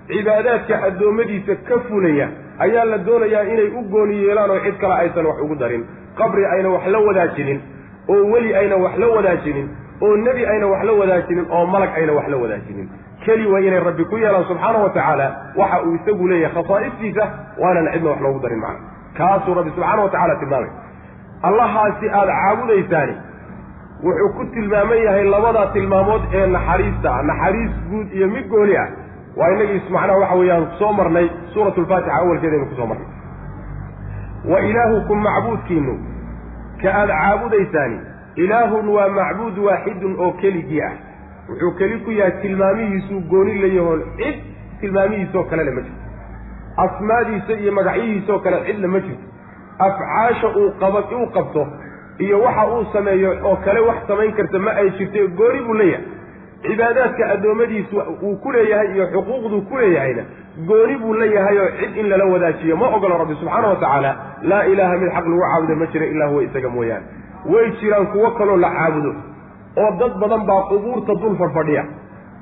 cibaadaadka addoommadiisa ka fulaya ayaa la doonayaa inay u gooni yeelaan oo cid kale aysan wax ugu darin. Qabri ayna wax la wadaajinin oo weli ayna wax la wadaajinin oo nebi ayna wax la wadaajinin oo malag ayna wax la wadaajinin. Keli waa inay rabbi ku yeelaan subxaana wa tacaala waxa uu isagu leeyahay khasaa'istiisa waanan cidna wax loogu darin macna kaasuu rabbi subxaana wa tacala tilmaamay. Allahaasi aada caabudaysaani wuxuu ku tilmaaman yahay labadaa tilmaamood ee naxariista ah. Naxariis guud iyo mid gooni ah. Waa inagii macnaha waxa weeyaan soo marnay suurat lfaatixa awalkeedaynu ku soo marnay. Wa ilaahukum macbuudkiinu ka aada caabudaysaani ilaahun waa macbuud waaxidun oo keligii ah. Wuxuu keli ku yahay tilmaamihiisuu gooni layahoon cid tilmaamihiisoo kalena ma jirto. Asmaadiisa iyo magacyihiisoo kale cidna ma jirto. Afcaasha uu qaba uu qabto iyo waxa uu sameeyo oo kale wax samayn karta ma ay jirto gooni buu leeyahay. Cibaadaadka addoommadiisu uu ku leeyahay iyo xuquuqduu ku leeyahayna gooni buu leeyahay oo cid in lala wadaajiyo. Ma ogolo rabbi subxaana wa tacaala laa ilaaha mid xaq lagu caabudo ma jira ilaa huwa isaga mooyaane. Way jiraan kuwo kaloo la caabudo oo dad badan baa qubuurta dul fadfadhiya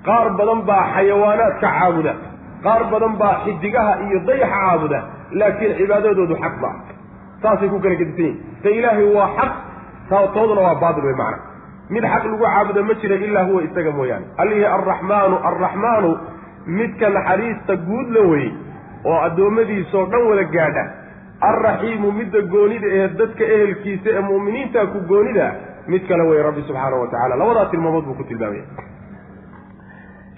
qaar badan baa xayawaanaadka caabuda. Qaar badan baa xidigaha iyo dayaxa caabuda laakiin cibaadadoodu xaq ba. Saasay ku kala gedisan yihiin ta ilaahay waa xaq tooduna waa baatil wey macana mid xaq lagu caabudo ma jira ilaa huwa isaga mooyaane. Allihii arraxmaanu arraxmaanu midka naxariista guud la weyey oo addoommadiisoo dhan wada gaadha. Alraxiimu midda goonida ee dadka ehelkiisa ee mu'miniinta ku goonida mid kale wey rabbi subxaanahu wa tacala labadaa tilmaamood buu ku tilmaamaya.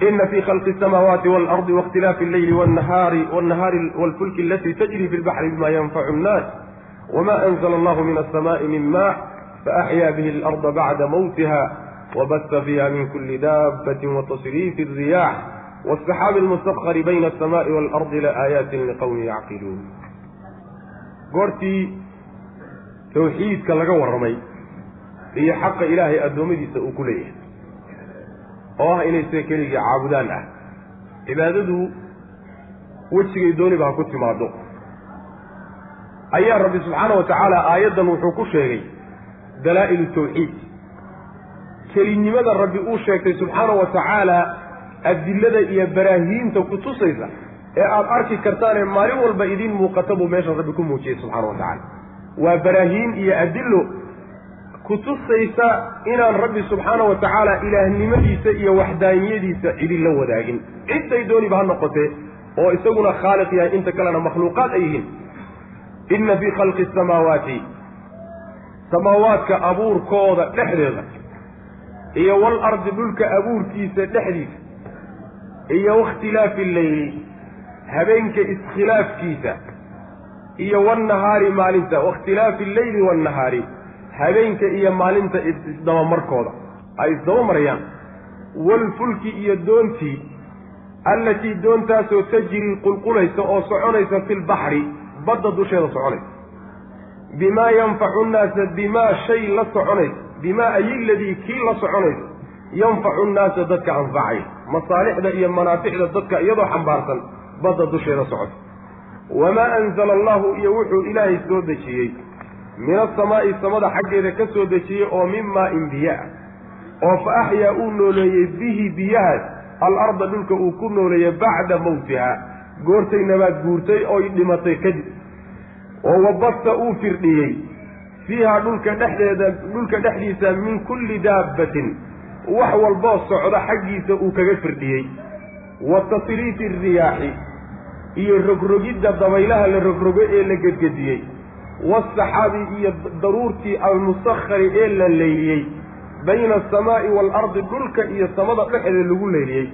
Ina fi khalqi asamaawaati waalardi wakhtilaafi alleyli wnahaari wnahaari waalfulki alatii tajri fi lbaxri bima yanfacu nnaas wma anzla allahu min alsamaai min ma faaxyaa bihi alarda bacda mawtiha wabasa fiiha min kuli daabati watasriifi riyax wاsaxaabi almusahari bayna alsamaءi waalardi laaayaati liqowmi yacqiluun goortii tawxiidka laga warramay iyo xaqa ilaahay addoommadiisa uu ku leeyahay oo ah inay sida keligii caabudaan ah cibaadadu wejigay dooniba ha ku timaado ayaa rabbi subxaana wa tacaala aayaddan wuxuu ku sheegay dalaa'ilu tawxiid kelinimada rabbi uu sheegtay subxaana wa tacaala adilada iyo baraahiinta ku tusaysa ee aada arki kartaan maalin walba idiin muuqata buu meeshan rabbi ku muujiyey subxana wa tacaala. Waa baraahiin iyo adilo kutusaysa inaan rabbi subxaana wa tacaala ilaahnimadiisa iyo waxdaaniyadiisa cidin la wadaagin. Cidday dooniba ha noqotee oo isaguna khaaliq yahay inta kalena makhluuqaad ay yihiin. Inna fii khalqi asamaawaati samaawaadka abuurkooda dhexdeeda iyo wal ardi dhulka abuurkiisa dhexdiisa iyo wakhtilaafi alleyli habeenka iskhilaafkiisa iyo wannahaari maalinta wakhtilaafi alleyli wannahaari habeenka iyo maalinta isdabamarkooda. Ay isdaba marayaan waalfulki iyo doontii allatii doontaasoo tajrii qulqulaysa oo soconaysa fi lbaxri badda dusheeda soconaysa. Bimaa yanfacu nnaasa bimaa shay la soconaysa bimaa ayiladii kii la soconaysa yanfacu nnaasa dadka anfacay. Masaalixda iyo manaaficda dadka iyadoo xambaarsan badda dusheeda socota wamaa anzala allahu iyo wuxuu ilaahay soo dejiyey. Min asamaa'i samada xaggeeda ka soo dejiyey oo min maa-in biyo ah oo fa axyaa uu nooleeyey bihi biyahaas al-arda dhulka uu ku nooleeyey bacda mawtiha goortay nabaad guurtay oy dhimatay kadib. Oo wabasta uu firdhiyey. Fiiha dhulka dhexdeeda dhulka dhexdiisa min kulli daabbatin wax walboo socda xaggiisa uu kaga firdhiyey. Wa tasriifi riyaaxi iyo rogrogidda dabaylaha la rogrogo ee la gedgediyey. Waasaxaabi iyo daruurtii almusakhari ee la leyliyey. Bayna asamaa'i waalardi dhulka iyo samada dhexeeda lagu leyliyey.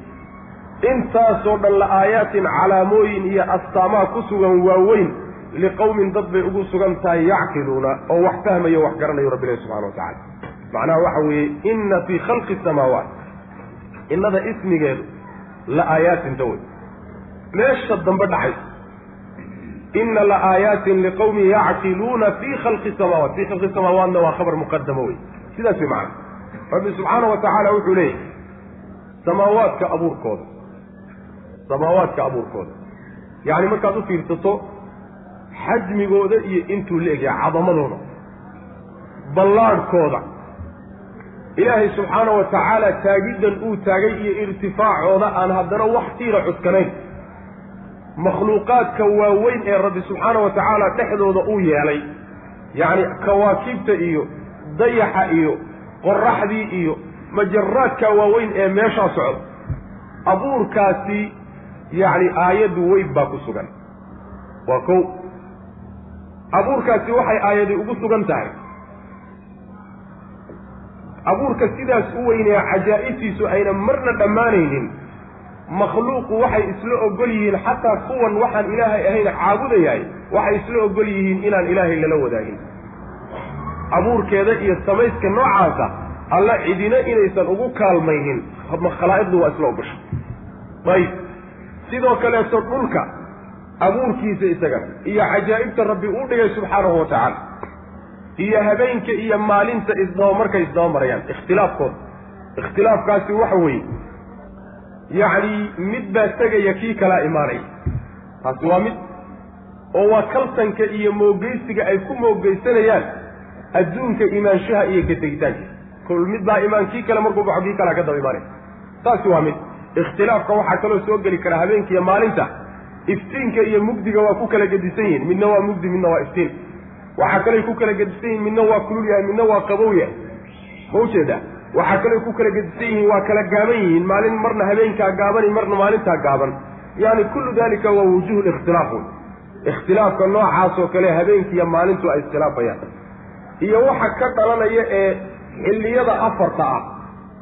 Intaasoo dhan la aayaatin calaamooyin iyo astaamaa ku sugan waaweyn liqowmin dad bay ugu sugan tahay yacqiluuna oo wax fahmayo wax garanayo rabbilahi subxana wa tacala macnaha waxa weeye inna fii khalqi samaawaat. Innada ismigeedu la aayaatinta wey meesha dambe dhacay. Ina la aayaatin liqowmin yacqiluuna fii khalqi samaawaat. Fii khalqi samaawaatna waa khabar muqadamo wey sidaas way macana rabbi subxaana wa tacaala wuxuu leeyahy samaawaadka abuurkooda. Samaawaadka abuurkooda. Yacni markaad u fiirsato xajmigooda iyo intuu la egyahay cadamadooda. Ballaadhkooda ilaahay subxaana wa tacaala taagiddan uu taagay iyo irtifaacooda aan haddana wax tiira cuskanayn. Makhluuqaadka waaweyn ee rabbi subxaana wa tacaala dhexdooda uu yeelay yacni kawaakibta iyo dayaxa iyo qoraxdii iyo majaraadka waaweyn ee meeshaa socda abuurkaasi yacni aayaddu weyn baa ku sugan. Waa kow abuurkaasi waxay aayadi ugu sugan tahay abuurka sidaas u weynaya cajaa'ibtiisu ayna marna dhammaanaynin. Makhluuqu waxay isla ogol yihiin xataa kuwan waxaan ilaahay ahayn caabudayahay waxay isla ogol yihiin inaan ilaahay lala wadaagin. Abuurkeeda iyo samayska noocaasa alla cidina inaysan ugu kaalmaynin. Khalaa'iqdu waa isla ogasha ayib sidoo kaleeto dhulka abuurkiisa isaga iyo cajaa'ibta rabbi uu dhigay subxaanahu wa tacaala iyo habeenka iyo maalinta isdaba markay isdaba marayaan. Ikhtilaafkooda ikhtilaafkaasi waxa weeye yacni mid baa tegaya kii kalaa imaanaya taasi waa mid oo waa kaltanka iyo moogeysiga ay ku moogeysanayaan adduunka imaanshaha iyo ka tegitaankiisa kol mid baa imaan kii kale markuu baxo kii kalaa ka daba imaanaya taasi waa mid. Ikhtilaafka waxaa kaloo soo geli kara habeenka iyo maalinta. Iftiinka iyo mugdiga waa ku kala gedisan yihiin. Midna waa mugdi midna waa iftiin waxaa kaley ku kala gedisan yihiin midna waa kulul yahay midna waa qabow yahay. Ma ujeeda waxaa kaley ku kala gedisan yihiin waa kala gaaban yihiin. Maalin marna habeenkaa gaabani marna maalintaa gaaban. Yani kullu dalika waa wujuhu likhtilaaf wey ikhtilaafka noocaas oo kale habeenkiiyo maalintu ay iskhilaafayaan. Iyo waxa ka dhalanaya ee xilliyada afarta ah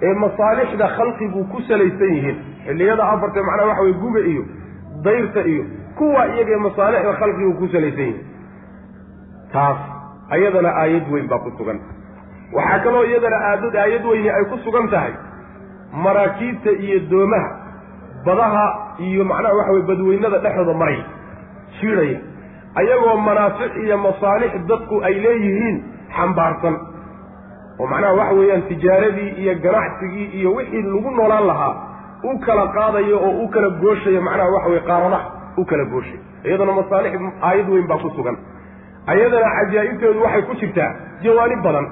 ee masaalixda khalqigu ku salaysan yihiin. Xilliyada afarta macnaha waxa weye guga iyo dayrta iyo kuwa iyaga ee masaalixda khalqigu ku salaysan yihiin taas ayadana aayad weyn baa ku sugan. Waxaa kaloo iyadana aadad aayad weyni ay ku sugan tahay. Maraakiibta iyo doomaha badaha iyo macnaha waxa weye badweynada dhexdooda maraya jiidhaya ayagoo manaafic iyo masaalix dadku ay leeyihiin xambaarsan. Oo macnaha waxa weeyaan tijaaradii iyo ganacsigii iyo wixii lagu noolaan lahaa u kala qaadayo oo u kala gooshayo macnaha waxa weye qaaradaha u kala gooshayo iyadana masaalix aayad weyn baa ku sugan ayadana cajaa'ibteedu waxay ku jirtaa jawaanib badan.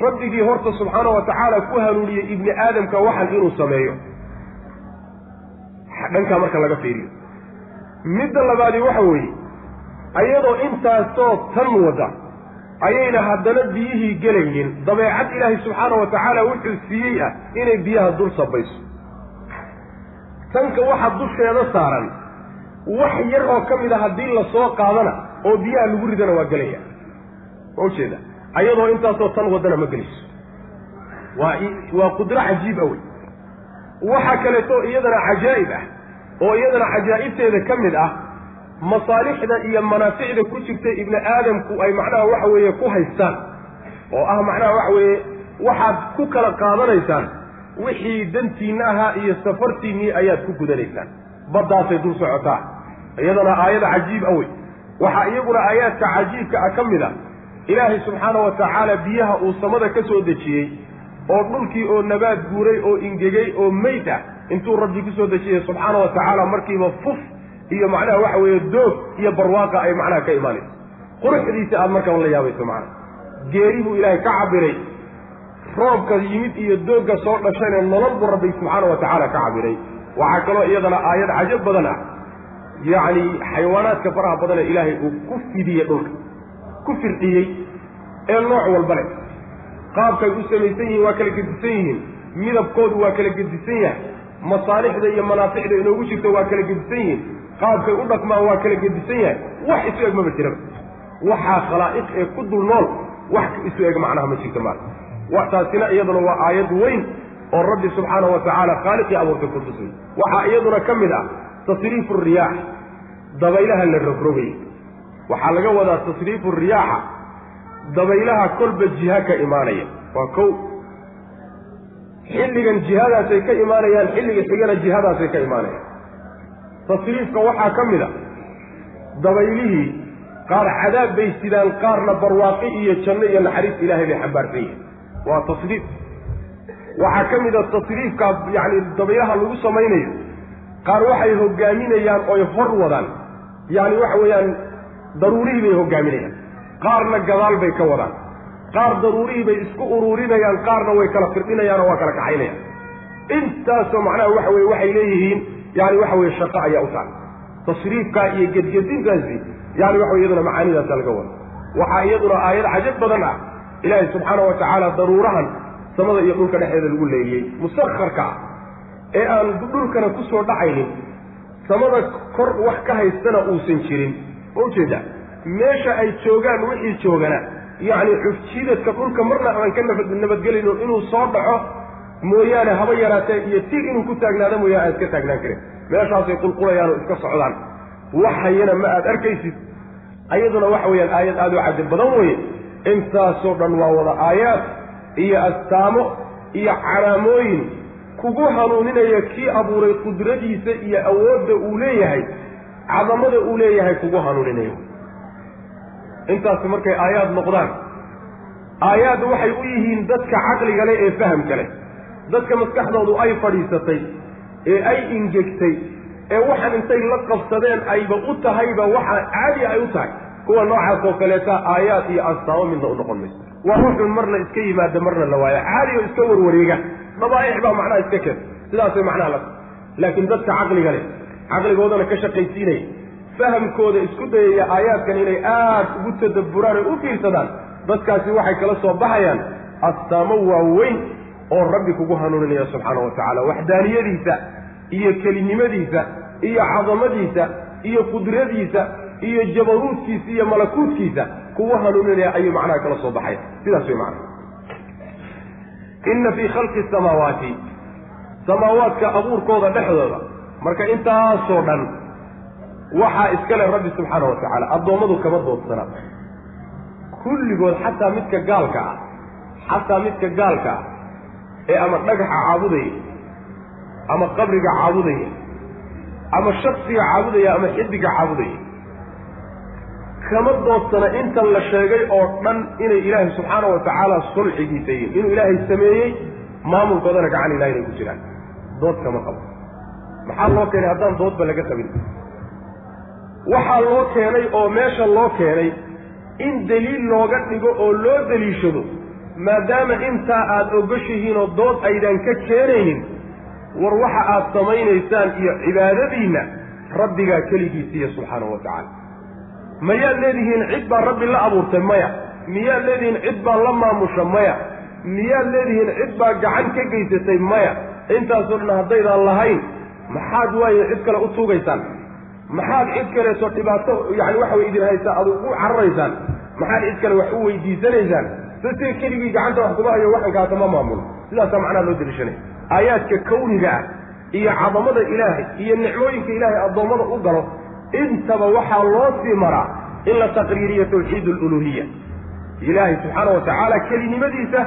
Rabbigii horta subxaana wa tacaala ku hanuuniyey ibni aadamka waxan inuu sameeyo. Dhankaa marka laga fiiriyo. Midda labaadi waxa weeye ayadoo intaasoo tan wada ayayna haddana biyihii gelaynin. Dabeecad ilaahay subxaana wa tacaala wuxuu siiyey ah inay biyaha dul sabayso. Tanka waxa dusheeda saaran wax yar oo ka mid a haddii la soo qaadana oo biyaha lagu ridana waa gelaya. Ma ujeeda ayadoo intaasoo tan wadana ma gelayso waa waa qudro cajiib a wey. Waxa kaleeto iyadana cajaa'ib ah oo iyadana cajaa'ibteeda ka mid ah masaalixda iyo manaaficda ku jirta ibni aadamku ay macnaha waxa weeye ku haystaan. Oo ah macnaha waxa weeye waxaad ku kala qaadanaysaan wixii dantiinna ahaa iyo safartiinnii ayaad ku gudanaysaan. Baddaasay dul socotaa. Iyadana aayada cajiib awey waxaa iyaguna aayaadka cajiibka ah ka mid a ilaahay subxaana wa tacaala biyaha uu samada ka soo dejiyey oo dhulkii oo nabaad guuray oo ingegay oo meyd ah intuu rabbi ku soo dejiyey subxaana wa tacaala markiiba fuf iyo macnaha waxa weeye doog iyo barwaaqa ay macnaha ka imaanayso quruxdiisa aada markaba la yaabayso macnaha. Geeri buu ilaahay ka cabiray roobka yimid iyo doogga soo dhashayna nolol buu rabbi subxaana wa tacaala ka cabiray waxaa kaloo iyadana aayad cajab badan ah yacni xayawaanaadka faraha badan ee ilaahay uu ku fidiyey dhulka ku firdhiyey ee nooc walba leh. Qaabkay u samaysan yihiin waa kala gedisan yihiin midabkoodu waa kala gedisan yahay masaalixda iyo manaaficda inoogu jirto waa kala gedisan yihiin qaabkay u dhaqmaan waa kala gedisan yahay. Wax isu eg maba jiraba. Waxaa khalaa'iq ee ku dul nool wax isu eg macnaha ma jirto maarka waxtaasina iyaduna waa aayad weyn oo rabbi subxaana wa tacaala khaaliqii abuurtay ku tusay waxaa iyaduna ka mid ah tasriifu riyaax. Dabaylaha la rogrogay waxaa laga wadaa tasriifu riyaaxa dabaylaha kolba jiha ka imaanaya. Waa kow. Xilligan jihadaasay ka imaanayaan xilliga xigana jihadaasay ka imaanayaan. Tasriifka waxaa ka mid a. Dabaylihii qaar cadaab bay sidaan qaarna barwaaqi iyo janno iyo naxariis ilaahay bay xambaarsan yihiin waa tasriif. Waxaa ka mid a tasriifkaa yacni dabaylaha lagu samaynayo qaar waxay hogaaminayaan oy hor wadaan. Yacni waxa weeyaan daruurihii bay hogaaminayaan qaarna gadaal bay ka wadaan. Qaar daruurihii bay isku uruurinayaan qaarna way kala firdhinayaan oo waa kala kaxaynayaan. Intaasoo macnaha waxa weye waxay leeyihiin yani waxa weye shaqo ayaa u taal tasriifkaa iyo gedgedintaasi yani waxa iyaduna macaanidaasa laga wada waxaa iyaduna aayad cajab badan ah. Ilaahay subxaana wa tacaala daruurahan samada iyo dhulka dhexdeeda lagu leeyey musakharka ah ee aan dhulkana ku soo dhacaynin samada kor wax ka haystana uusan jirin. Ma ujeeda meesha ay joogaan wixii joogana yacni xufjidadka dhulka marna aan ka nabad nabadgelayno inuu soo dhaco mooyaane haba yaraatee iyo tir inuu ku taagnaado mooyaane aan iska taagnaan karin. Meeshaasay qulqulayaan oo iska socdaan. Waxayana ma aad arkaysid? Ayaduna waxa weeyaan aayad aada u cajab badan weye intaasoo dhan waa wada aayaad iyo astaamo iyo calaamooyin kugu hanuuninaya kii abuuray qudradiisa iyo awoodda uu leeyahay cadamada uu leeyahay kugu hanuuninayo. Intaasi markay aayaad noqdaan aayaad waxay u yihiin dadka caqliga leh ee fahamka leh. Dadka maskaxdoodu ay fadhiisatay ee ay ingegtay ee waxaan intay la qabsadeen ayba u tahayba waxa caadi ay u tahay. Kuwa noocaas oo kaleeta aayaad iyo astaamo midna u noqon mayso waa ruuxun marna iska yimaada marna la waayo. Caadi oo iska warwareega dabaa'ic baa macnaha iska keenta sidaas way macnaha la laakiin dadka caqliga leh caqligoodana ka shaqaysiinaya fahamkooda isku dayaya aayaadkan inay aada ugu tadabburaan oy u fiirsadaan dadkaasi waxay kala soo baxayaan astaamo waaweyn oo rabbi kugu hanuuninaya subxaana wa tacaala. Waxdaaniyadiisa iyo kelinimadiisa iyo cadamadiisa iyo qudradiisa iyo jabaruudkiisa iyo malakuutkiisa kugu hanuuninaya ayuu macnaha kala soo baxaya. Sidaas way macnaha inna fii khalqi samaawaati samaawaadka abuurkooda dhexdooda. Marka intaasoo dhan waxaa iskale rabbi subxaana wa tacaala addoommadu kama doodsanaa. Kulligood xataa midka gaalka ah xataa midka gaalka ah ee ama dhagaxa caabudaya ama qabriga caabudaya ama shaksiga caabudaya ama xidiga caabudaya kama doodsana intan la sheegay oo dhan inay ilaahay subxaana wa tacaala sulxigiisa yihiin inuu ilaahay sameeyey maamulkoodana gacan ilahay inay ku jiraan. Dood kama qabo. Maxaa loo keenay? Haddaan doodba laga qabin. Waxaa loo keenay oo meesha loo keenay in deliil looga dhigo oo loo deliishado maadaama intaa aada ogashihiin oo dood aydan ka keenaynin war waxa aad samaynaysaan iyo cibaadadiinna rabbigaa keligiisiiya subxaanahu wa tacaala mayaad leedihiin cid baa rabbi la abuurtay maya. Miyaad leedihiin cid baa la maamusha maya. Miyaad leedihiin cid baa gacan ka geysatay maya. Intaasoo dhan haddaydaan lahayn maxaad waaye cid kale u tuugaysaan? Maxaad cid kaleeto dhibaato yani waxa way idin haysaa aad u cararaysaan? Maxaad cid kale wax u weydiisanaysaan? Sasiga keligii gacanta wax kuma hayo waxankaasa ma maamulo sidaasaa macnaha loo deliishanaya aayaadka kawniga ah iyo cadamada ilaahay iyo nicmooyinka ilaahay addoommada u galo intaba waxaa loo sii maraa in la taqriiriyo tawxiid aluluhiya ilaahay subxaana wa tacaala kelinimadiisa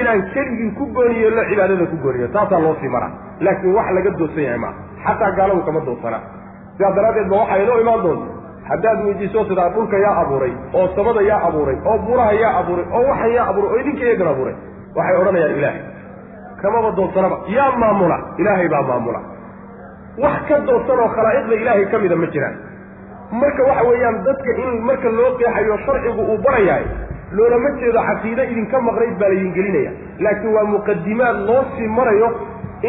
inaan keligii ku gooniyo la cibaadada ku gooniyo. Taasaa loo sii maraa. Laakiin wax laga doodsan yahay maa xataa gaaladu kama doodsanaa. Sidaa daraaddeed ba waxaa inoo imaan doonta haddaad weydiiso tidaa dhulka yaa abuuray oo samada yaa abuuray oo buraha yaa abuuray oo waxan yaa abuuray oo idinka eegan abuuray. Waxay odhanayaan ilaahay kamaba doodsanaba. Yaa maamula. Ilaahay baa maamula wax ka doodsan oo khalaa'iqda ilaahay ka mida ma jiraan. Marka waxa weeyaan dadka in marka loo qeexayo sharcigu uu barayahay loolama jeedo caqiide idinka maqnayd baa laydin gelinaya laakiin waa muqadimaad loo sii marayo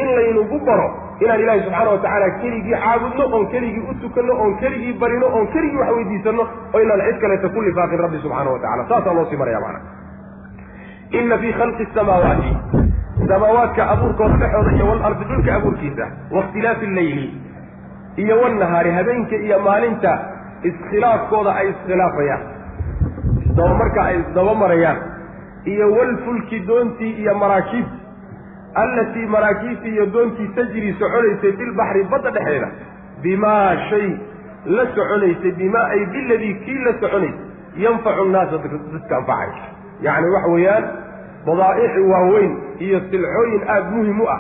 in laynagu baro inaan ilaahay subxaana wa tacaala keligii caabudno oon keligii u tukanno oon keligii barino oon keligii wax weydiisanno oo inaan cid kaleeta ku lifaaqin rabbi subxaana wa tacala saasaa loo sii maraya macana inna fii khalqi samaawaati samaawaadka abuurkooda dhexooda iyo walardi dhulka abuurkiisa waاkhtilaafi alleyli iyo wanahaari habeenka iyo maalinta iskhilaafkooda ay iskhilaafayaan isdabamarka ay isdaba marayaan iyo walfulki doontii iyo maraakiibti allatii maraakiibtii iyo doontii tajri soconaysay filbaxri badda dhexeeda bimaa shay la soconaysay bimaa ay biladii kii la soconaysay yanfacu nnaasa dadka anfacay yacni waxa weeyaan badaa'ici waaweyn iyo silcooyin aada muhiim u ah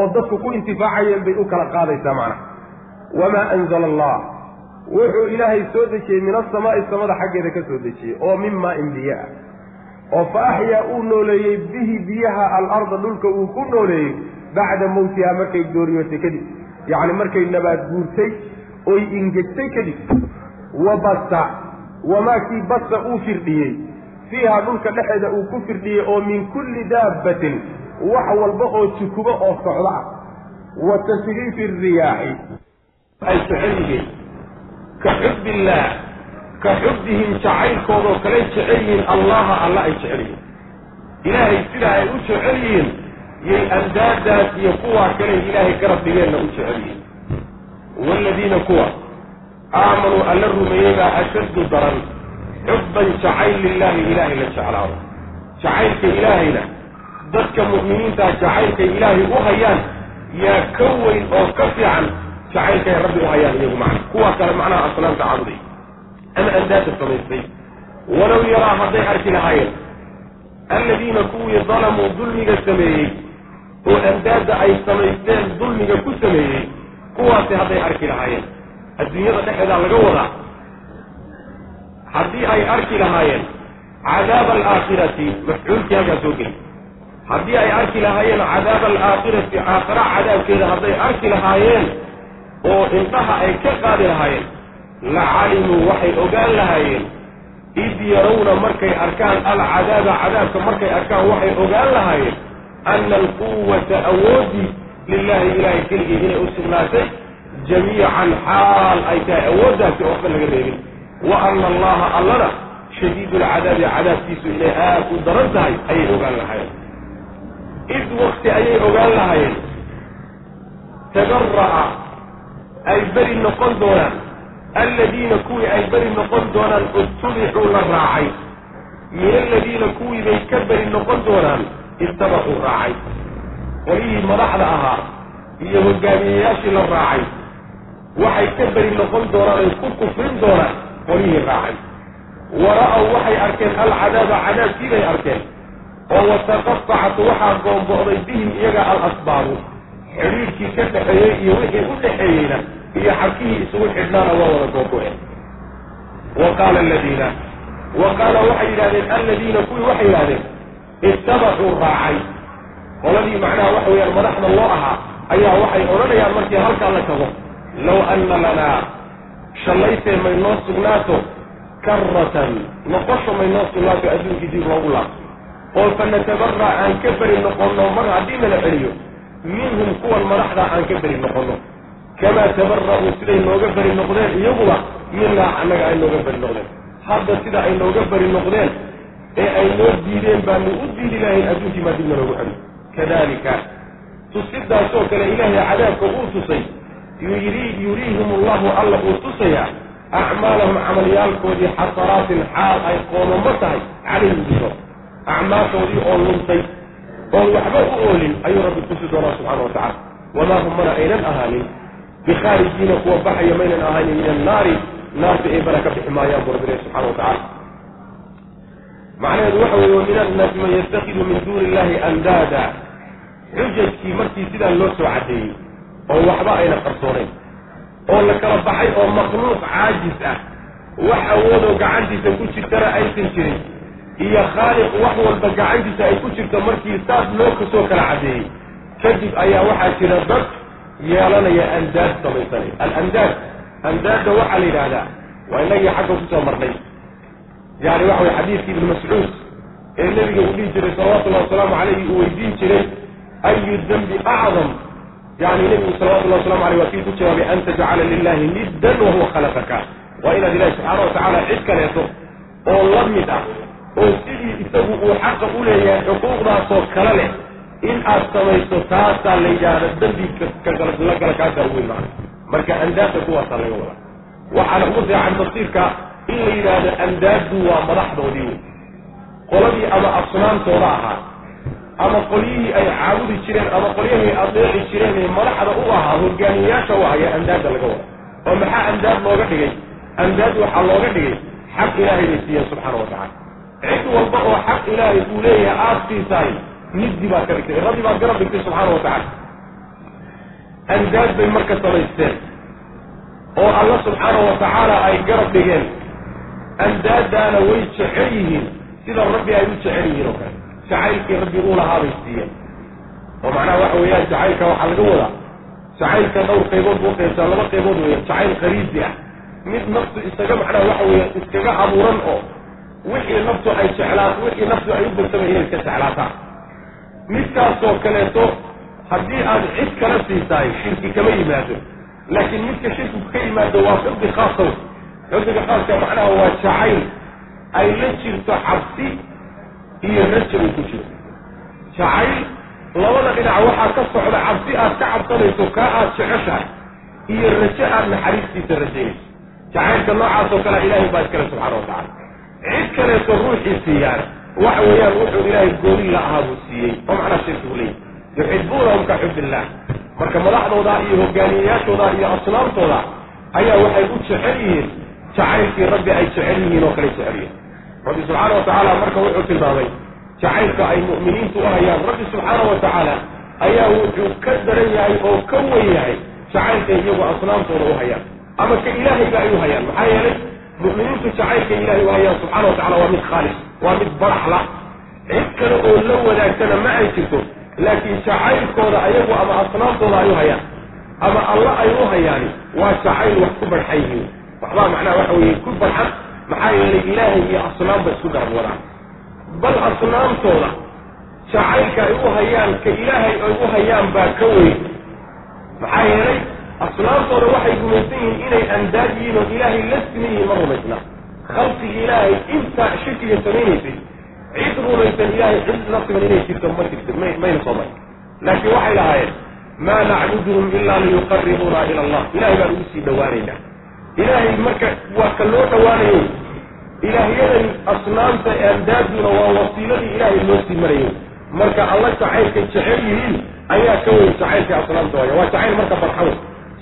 oo dadku ku intifaacayeen bay u kala qaadaysaa macnaha. Wamaa anzala allah. Wuxuu ilaahay soo dejiyey min asamaa'i samada xaggeeda ka soo dejiyey oo min maa-in biyo ah oo fa axyaa uu nooleeyey bihi biyaha alarda dhulka uu ku nooleeyey bacda mawtiha markay dooriyootay kadib. Yacni markay nabaad guurtay oy ingegtay kadib. Wa basa wamaa kii basa uu firdhiyey fiiha dhulka dhexeeda uu ku firdhiyey oo min kulli daabbatin wax walba oo tukubo oo socdo ah. Wa tasriifi riyaaxi. Ay jecel yihiin ka xub illaah ka xubbihim jacaylkoodoo kaley jecel yihiin allaha alla ay jecel yihiin. Ilaahay sidaa ay u jecel yihiin yay andaadaas iyo kuwaa kaley ilaahay garab dhigeenna u jecel yihiin. Waaladiina kuwa aamanuu alla rumeeyey baa ashaddu daran xubban jacayl lilaahi ilaahay la jeclaado. Jacaylka ilaahayna dadka mu'miniintaa jacaylkay ilaahay u hayaan yaa ka weyn oo ka fiican jacaylkay rabbi u hayaan iyagu macna. Kuwaa kale macnaha asnaamta caabuday. Ama andaada samaystay. Walow yaraa hadday arki lahaayeen alladiina kuwii dalamuu dulmiga sameeyey oo andaada ay samaysteen dulmiga ku sameeyey kuwaasi hadday arki lahaayeen. Adduunyada dhexeedaa laga wadaa haddii ay arki lahaayeen cadaaba alaakhirati mafcuulkii halkaa soo geli haddii ay arki lahaayeen cadaaba alaakhirati aakhira cadaabkeeda hadday arki lahaayeen oo indhaha ay ka qaadi lahaayeen la calimuu waxay ogaan lahaayeen. Id yarawna markay arkaan alcadaaba cadaabka markay arkaan waxay ogaan lahaayeen ana alquwata awoodii lilahi ilaahay keligii inay u sugnaatay jamiican xaal ay tahay awooddaasi oo waxba laga reebin wa ana allaha allana shadiidu lcadaabi cadaabkiisu inay aad u daran tahay ayay ogaan lahaayeen id wakti ayay ogaan lahaayeen tabara'a ay beri noqon doonaan alladiina kuwii ay beri noqon doonaan itubicuu la raacay min aladiina kuwii bay ka beri noqon doonaan ittabacuu raacay qolihii madaxda ahaa iyo hogaamiyeyaashii la raacay waxay ka beri noqon doonaan ay ku kufrin doonaan qolihii raacay. Wara-aw waxay arkeen alcadaaba cadaabkii bay arkeen. Oo wataqatacat waxaa goombo'day bihim iyaga alasbaabu. Xidhiirkii ka dhexeeyey iyo wixii u dhexeeyeyna iyo xabkihii isugu xidhnaana waa wada googo-een wa qaala aladiina wa qaala waxay yidhahdeen alladiina kuwii waxay yidhahdeen ittabacuu raacay. Qoladii macnaha waxa weeyaan madaxda loo ahaa ayaa waxay odhanayaan markii halkaa la tago low anna lanaa shallaytee may noo sugnaato karatan noqosho may noo sugnaato adduunkii dib loogu laabto oo fa natabara aan ka beri noqonno mar haddii nala celiyo minhum kuwan madaxda aan ka beri noqonno. Kamaa tabara'uu siday nooga beri noqdeen iyaguba minaa annaga ay nooga beri noqdeen. Hadda sida ay nooga beri noqdeen ee ay noo diideen baanu u diidi lahayn adduunkii maa dibna loogu celiyo. Kadalika tusidaasoo kale ilaahay cadaabka uu tusay yuriihim allahu alla uu tusayaa acmaalahum camalyaalkoodii xasanaatin xaal ay qoomamo tahay calayhim dushooda acmaashoodii oo luntay oon waxba u oolin ayuu rabbi tusi doonaa subxaana wa tacala wamaa hum mana aynan ahaanin bikhaarijiina kuwa baxaya maynan ahaanin min annaari naarta ay bala ka bixi maayaan buu rabbi ilahi subxana wa tacala macnaheedu waxa weeye min annaasi man yattakidu min duuni illahi andaada xujajkii markii sidaa loo soo caddeeyey oo waxba ayna qarsoonayn oo la kala baxay oo makhluuq caajis ah. Wax awoodoo gacantiisa ku jirtana aysan jirin iyo khaaliq wax walba gacantiisa ay ku jirto markii saas loo ka soo kala caddeeyey kadib ayaa waxaa jira dad yeelanaya andaad samaysanaya alandaad andaadda waxaa la yidhaahdaa waa inagii xagga ku soo marnay. Yani waxa weye xadiidkii ibnu mascuud ee nebiga uu dhihi jiray salawatullahi wasalaamu calayhi uu weydiin jiray ayu dembi acdam yani nebigu salawatullahi waslamu aleyh waa kii ku jawaabay an tajcala lilahi niddan wahuwa khalaqaka waa inaad ilahi subxaana watacaala cid kaleeto oo la mid ah oo sidii isagu uu xaqa u leeyahay xuquuqdaasoo kale leh in aad samayso taasaa la yidhaahda dembi la gala kaasaa weyn maa marka andaadda kuwaasaa laga wadaa waxaana ugu fiican tafsiirka in la yidhaahdo andaaddu waa madaxdoodii wey qoladii ama asnaamtooda ahaa ama qolyihii ay caabudi jireen ama qolyahii adeeci jireen ee madaxda u ahaa hogaamiyayaasha u ayaa andaadda laga wada oo maxaa andaad looga dhigay? Andaad waxaa looga dhigay xaq ilaahay bay siiyeen subxaana wa tacala cid walba oo xaq ilaahay uu leeyahay aada siisaay middi baad ka dhigtay rabbi baad garab dhigtay subxaana wa tacala andaad bay marka samaysteen oo alla subxaana wa tacaala ay garab dhigeen. Andaadaana way jecel yihiin sida rabbi ay u jecel yihiin oo kale jacaylkii rabbi uu lahaa bay siiyeen. oo macnaha waxa weeyaan jacaylka waxaa laga wadaa. Jacaylka dhowr qaybood buu qaybsaa laba qaybood weya jacayl khariisi ah. Mid naftu isaga macnaha waxa weeya iskaga abuuran oo wixii naftu ay jeclaato wixii naftu ay u bagsama inay iska jeclaataan. Midkaasoo kaleeto haddii aad cid kala siisaay shirki kama yimaado. Laakiin midka shirkiku ka yimaado waa xubbi khaasaw xubbiga khaaska macnaha waa jacayl. Ay la jirto cabsi iyo raja uu ku jiro jacayl labada dhinac waxaa ka socda cabsi aad ka cabsanayso kaa aad jeceshahay iyo rajo aad naxariistiisa rajaynayso jacaylka noocaasoo kalea ilaahay baa iskale subxana wa tacala cid kaleeto ruuxii siiyaan waxa weeyaan wuxuu ilaahay gooni la ahaa buu siiyey oo macnaa shirkigu leeyahy yuxibuunahum ka xub illah marka madaxdooda iyo hogaamiyeyaashooda iyo asnaamtooda ayaa waxay u jecel yihiin. Jacaylkii rabbi ay jecel yihiin oo kale jecel yihiin rabbi subxaana wa tacaala marka wuxuu tilmaamay jacaylka ay mu'miniintu u hayaan rabbi subxaana wa tacaala ayaa wuxuu ka daran yahay oo ka wen yahay jacaylka iyagu asnaamtooda u hayaan ama ka ilaahayba ay u hayaan. Maxaa yeelay mu'miniintu jacaylka ilahay u hayaan subxana wa tacala waa mid khaalis waa mid baraxla. Cid kale oo la wadaagtana ma ay jirto laakiin jacaylkooda ayagu ama asnaamtooda ay u hayaan ama alla ay u hayaani waa jacayl wax ku barxan yihiin. Waxbaa macnaha waxa weeye ku barxan maxaa yeelay ilaahay iyo asnaamba isku garab wadaan bal asnaamtooda jacaylka ay u hayaan ka ilaahay ay u hayaan baa ka weyn. maxaa yeelay asnaamtooda waxay rumaysan yihiin inay andaad yihiin oo ilaahay la siman yihiin ma rumaysna. khalqiga ilaahay inta shirkiga samaynaysay cid rumaysan ilaahay cid la siman inay jirto ma jirto may mayna soo marin. laakiin waxay lahaayeen maa nacbuduhum ilaa liyuqaribuuna ila allah. Ilahay baan ugu sii dhawaanaynaa ilaahay marka waa ka loo dhawaanayo ilaahyadan asnaamta andaaduna waa wasiiladii ilaahay loo sii marayo marka alla jacaylkay jecel yihiin ayaa ka weyn jacaylkay asnaamta haya waa jacayl marka barxaw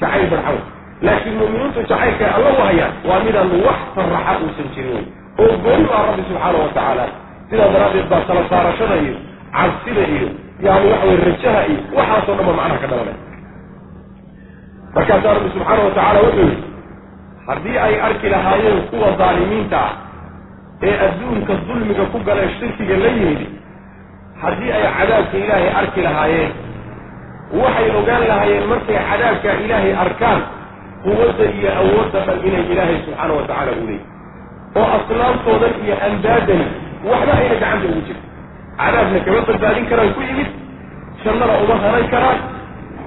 jacayl barxaw laakiin mu'miniintu jacaylkay alla u hayaan waa midaan wax faraxa uusan jirin. Wey oo gooni baa rabbi subxaana wa tacaala. Sidaa daraaddeed baa tala saarashada iyo cabsida iyo yani waxa weye rajaha iyo waxaasoo dhan ba macnaha ka dhalanay markaasaa rabbi subxaana wa tacaala wuxuu yidhi haddii ay arki lahaayeen kuwa daalimiinta ah ee adduunka dulmiga ku galee shirkiga la yimid haddii ay cadaabka ilaahay arki lahaayeen waxay ogaan lahaayeen markay cadaabka ilaahay arkaan quwadda iyo awoodda dhan inay ilaahay subxaana wa tacaala u leeyiy oo asnaamtoodan iyo andaadani waxba ayna gacanta ugu jirin. Cadaabna kama badbaadin karaan ku yimid jannada uma hanan karaan.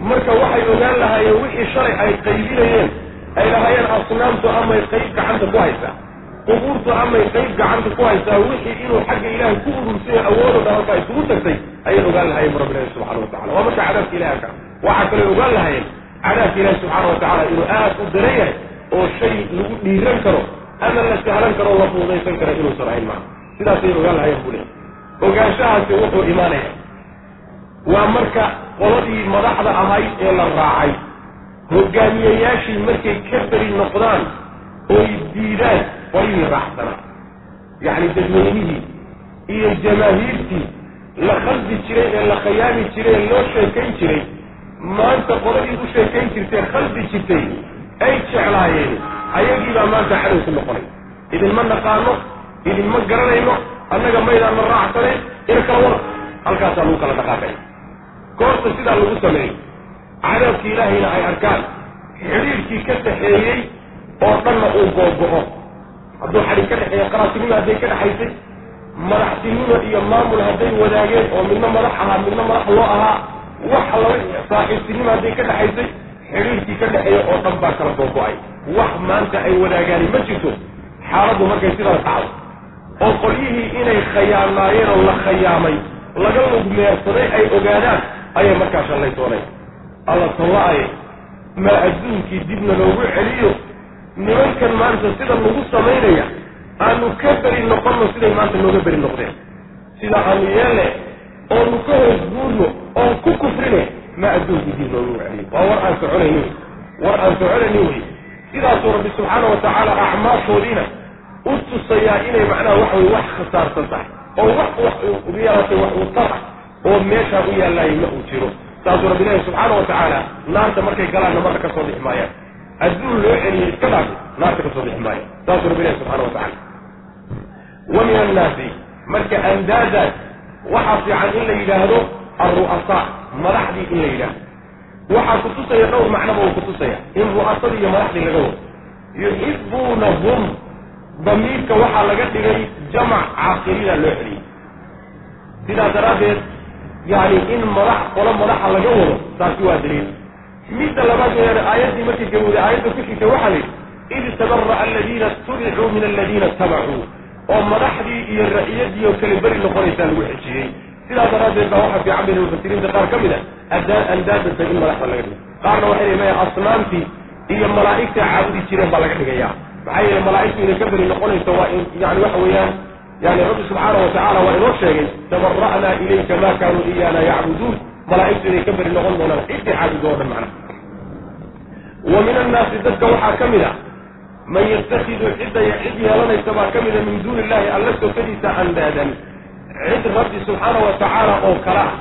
Marka waxay ogaan lahaayeen wixii shalay ay qaybinayeen ay lahaayeen asnaamtu amay qayb gacanta ku haysaa qubuurtu amay qayb gacanta ku haysaa wixii inuu xagga ilaahay ku urursay awoodo dhan halka isugu tagtay ayay ogaan lahayen rabbi ilahi subxana wa tacala waa marka cadaabka ilahi arka waxaa kaloo ogaan lahaayeen cadaabka ilaahi subxaana wa tacala inuu aad u daran yahay oo shay lagu dhiiran karo ama la sahlan karo la fuudaysan karo inuusan ahayn maa sidaasay ogaan lahayen buu leey ogaanshahaasi wuxuu imaanaya waa marka qoladii madaxda ahayd ee la raacay hogaamiyeyaashii markay ka beri noqdaan oy diidaan qolyihii raaxsanaa yacni dadweynihii iyo jamaahiirtii la khaldi jiray ee la khayaami jiray ee loo sheekayn jiray maanta qoladii u sheekayn jirtay khaldi jirtay ay jeclaayeen. Ayagiibaa maanta cadow ku noqonay idinma naqaano idinma garanayno annaga maydaan ma raacsanayn ina kala wada halkaasaa lagu kala dhaqaaqay. Goorta sidaa lagu sameeyo cadaabkii ilaahayna ay arkaan xidhiirkii ka dhaxeeyey oo dhanna uu googo-o hadduu xadhig ka dhexeeya qaraatinimo hadday ka dhexaysay madaxtinimo iyo maamul hadday wadaageen oo midna madax ahaa midna madax loo ahaa wax laba saaxiibtinimo hadday ka dhexaysay xidhiirkii ka dhexeeya oo dhan baa kala googo-ay wax maanta ay wadaagaani ma jirto. Xaaladdu markay sidaa dhacdo oo qolyihii inay khayaanaayeen oo la khayaamay laga lugmeersaday ay ogaadaan ayay markaa shallay dooneen alla talla-aye maa adduunkii dibna loogu celiyo nimankan maanta sida lagu samaynaya aanu ka beri noqonno siday maanta nooga beri noqdeen sida aanu yeelle oonu ka hoos guurno oon ku kufrine maa adduunkii dib loogu celiyo waa war aan soconaynin war aan soconaynin wey sidaasuu rabbi subxaana wa tacaala acmaashoodiina u tusayaa inay macnaha waxa weye wax khasaarsan tahay oo wax wax yaatay wax uu tara oo meeshaa u yaallaayo ma uu jiro saasuu rabbi ilaahi subxaana wa tacaala naarta markay galaanna marna ka soo maayaan adduun loo celiyey iska dhaafi naarta ka soo maayo saasuu rabbi ilahi subxana wa tacala wa min annaasi marka andaadaas waxaa fiican in la yidhaahdo alru'asaa madaxdii in la yidhaahdo. Waxaa kutusaya dhowr macnaba uu kutusaya in ru'asadii iyo madaxdii laga wado. Yuxibuunahum damiirka waxaa laga dhigay jamac caaqiliina loo celiyey sidaa daraaddeed yani in madax qolo madaxa laga wado taasi waa daliil. Midda labaad weyaane aayaddii markay gawowday aayadda ku xigtay waxaa la yidhi id tabara'a aladiina itubicuu min aladiina itabacuu oo madaxdii iyo ra'iyadii oo kale beri noqonaysaa lagu xejiyey sidaa daraaddeed baa waxaa fiican bayna mufasiriinta qaar ka mid a andaadanta in madaxda laga dhigo. Qaarna waxay leeyahay asnaamtii iyo malaa'igta caabudi jireen baa laga dhigaya maxaa yeele malaa'igtu inay ka beri noqonayso waa in yani waxa weeyaan yani rabbi subxaana wa tacala waa inoo sheegay tabara'naa ilayka ma kaanuu iyaana yacbuduun malaa'igtu inay ka beri noqon doonaan ciddii caabudo o dhan macna wa min annaasi dadka waxaa ka mid a man yattakidu cidda cid yeelanaysa baa ka mida min duuni illahi alla sokadiisa andaadan cid rabbi subxaana wa tacaala oo kala ah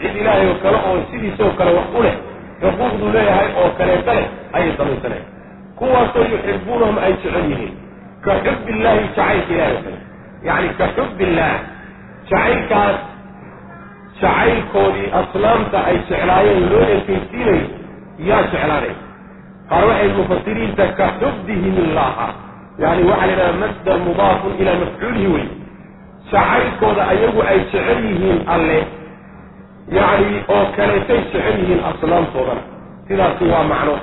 cid ilaahay oo kale oo sidiisoo kale wax u leh xuquuqduu leeyahay oo kaleeta leh ayay samaysanayaan kuwaasoo yuxibuunahum ay jecel yihiin ka xubbi illaahi jacaylka ilahay oo kale yacni ka xubbi illaah jacaylkaas jacaylkoodii aslaamta ay jeclaayeen loo ekeysiinayo yaa jeclaanay qaar waxay mufasiriinta ka xubbihim illaha yani waxaa la yidhaha masdar mudaafun ilaa mafcuulihi wey jacaylkooda ayagu ay jecel yihiin alle yacni oo kaleetay jecel yihiin aslaamtoodana sidaasi waa macno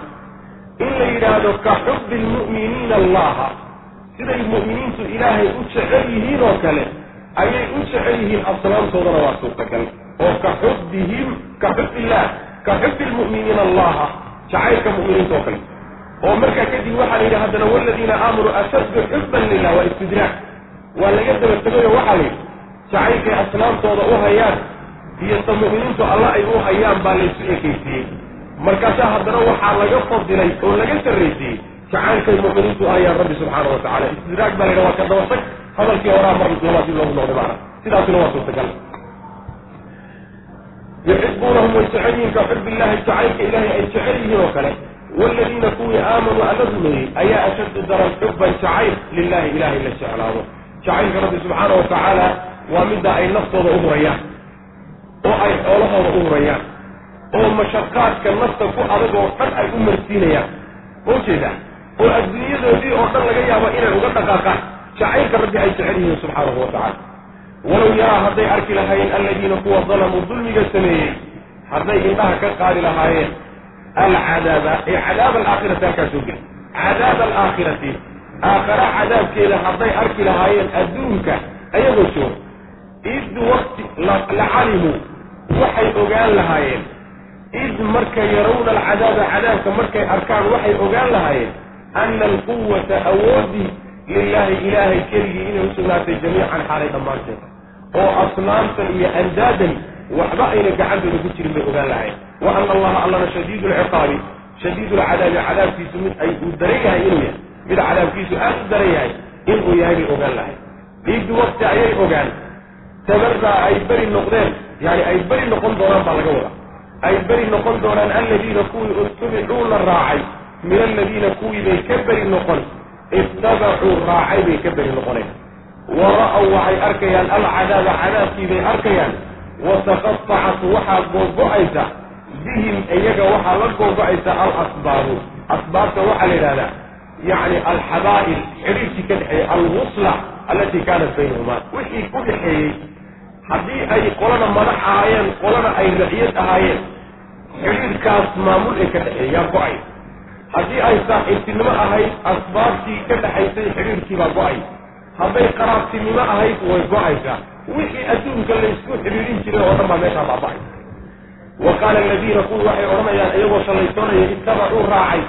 in la yidhaahdo ka xubbi lmu'miniina allaha siday mu'miniintu ilaahay u jecel yihiin oo kale ayay u jecel yihiin aslaamtoodana waa suurtagal. oo ka xubbihim ka xubbi illaah ka xubbi lmu'miniina allaha jacaylka mu'miniinta oo kale. oo markaa kadib waxaa la yidhi haddana waladiina aamanuu ashaddu xubban lilah waa istidraak waa laga daba tegayo waxaa la yidhi jacaylkay aslaamtooda u hayaan iyo ta mu'miniintu alla ay u hayaan baa laysu ekaysiiyey markaasaa haddana waxaa laga fadilay oo laga sarraysiiyey jacaylkay mu'miniintu u rabbi subxaana wa tacala baa la yidhaha waa ka dabatag hadalkii horaa mar labaad dib loogu noqday macna sidaasina waa suurtagal yuxibuunahum way jecel yihiin ka xubbi illahi jacaylka ilaahay ay jecel yihiin oo kale waaladiina kuwii aamanuu alla rumeeyey ayaa ashaddu daran xubban jacayl lilahi ilahay la jeclaado jacaylka rabbi subxaana wa tacaala waa midda ay naftooda u hurayaan oo ay xoolahooda u hurayaan oo mashaqaadka nafta ku adag oo dhan ay u marsiinayaan oo jeeda oo adduunyadoodii oo dhan laga yaabo inay uga dhaqaaqaan. Jacaylka rabbi ay jecel yihiin subxaanahu wa tacala walow yaraa hadday arki lahaayeen alladiina kuwa dalamuu dulmiga sameeyey hadday indhaha ka qaadi lahaayeen alcadaaba ee cadaaba alaakhirati halkaa soo geli. Cadaaba alaakhirati aakhara cadaabkeeda hadday arki lahaayeen adduunka ayagoo jooga id wakti lacalimuu waxay ogaan lahaayeen. Id marka yarawna alcadaaba cadaabka markay arkaan waxay ogaan lahaayeen ana alquwata awoodii lilaahi ilaahay keligii inay usugnaatay jamiican xaalay dhammaanteed oo asnaamtan iyo andaadan waxba ayna gacantooda ku jirin bay ogaan lahaayeen wa ana allaha allana shadiidu lciqaabi shadiidu lcadaabi cadaabkiisu mid ay uu daran yahay inuu yahay mid cadaabkiisu aad u daran yahay inuu yahay bay ogaan lahay id wakti ayay ogaan tabarraa ay beri noqdeen yani ay beri noqon doonaan baa laga wadaa ay beri noqon doonaan alladiina kuwii ittabicuu la raacay min alladiina kuwii bay ka beri noqon ittabacuu raacay bay ka beri noqoneen wa ra'aw waxay arkayaan alcadaaba cadaabkii bay arkayaan wataqatacat waxaa googo-aysa bihim iyaga waxaa la googo-aysa alasbaabu asbaabta waxaa la yidhahdaa yacni alxabaa'il xidhiirkii ka dhexeeyey alwusla allatii kaanat baynahumaa wixii u dhexeeyey haddii ay qolana madax ahaayeen qolana ay raciyad ahaayeen xidhiirkaas maamul ee ka dhexeeyey yaa go'ay haddii ay saaxiibtinimo ahayd asbaabtii ka dhexaysay xidhiirkii baa go'ay. Hadday qaraabtinimo ahayd way go'aysaa. Wixii adduunka laysku xidhiidhin jiray oo dhan baa meeshaa baaba-ay. Wa qaala aladiina kuwii waxay odhanayaan iyagoo shallaysoonaya ittabacuu raacay.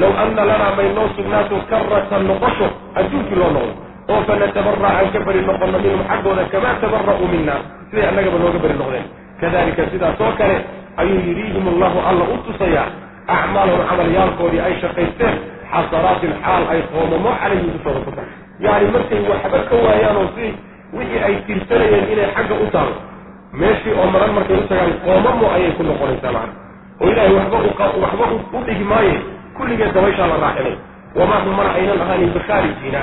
Low anna lanaa may noo sugnaato karatan noqosho adduunkii loo noqdo oo fanatabara aan ka beri noqono minhum xaggooda kamaa tabara'uu mina siday annagaba nooga beri noqdeen. Kadalika sidaas oo kale ayuu yuriihim allahu alla u tusayaa acmaalahum camalyaalkoodii ay shaqaysteen xasanaatin xaal ay qoomamo calayhim dushooda ku tahay yacni markay waxba ka waayaan oo si wixii ay tirsanayeen inay xagga u taalo meeshii oo maran markay u tagaan qoomamo ayay ku noqonaysaa macna oo ilaahay waxba waxba u dhigi maaye kulligeed dabayshaa la raaxinay wamaa hum mana aynan ahaanin bikhaarijiina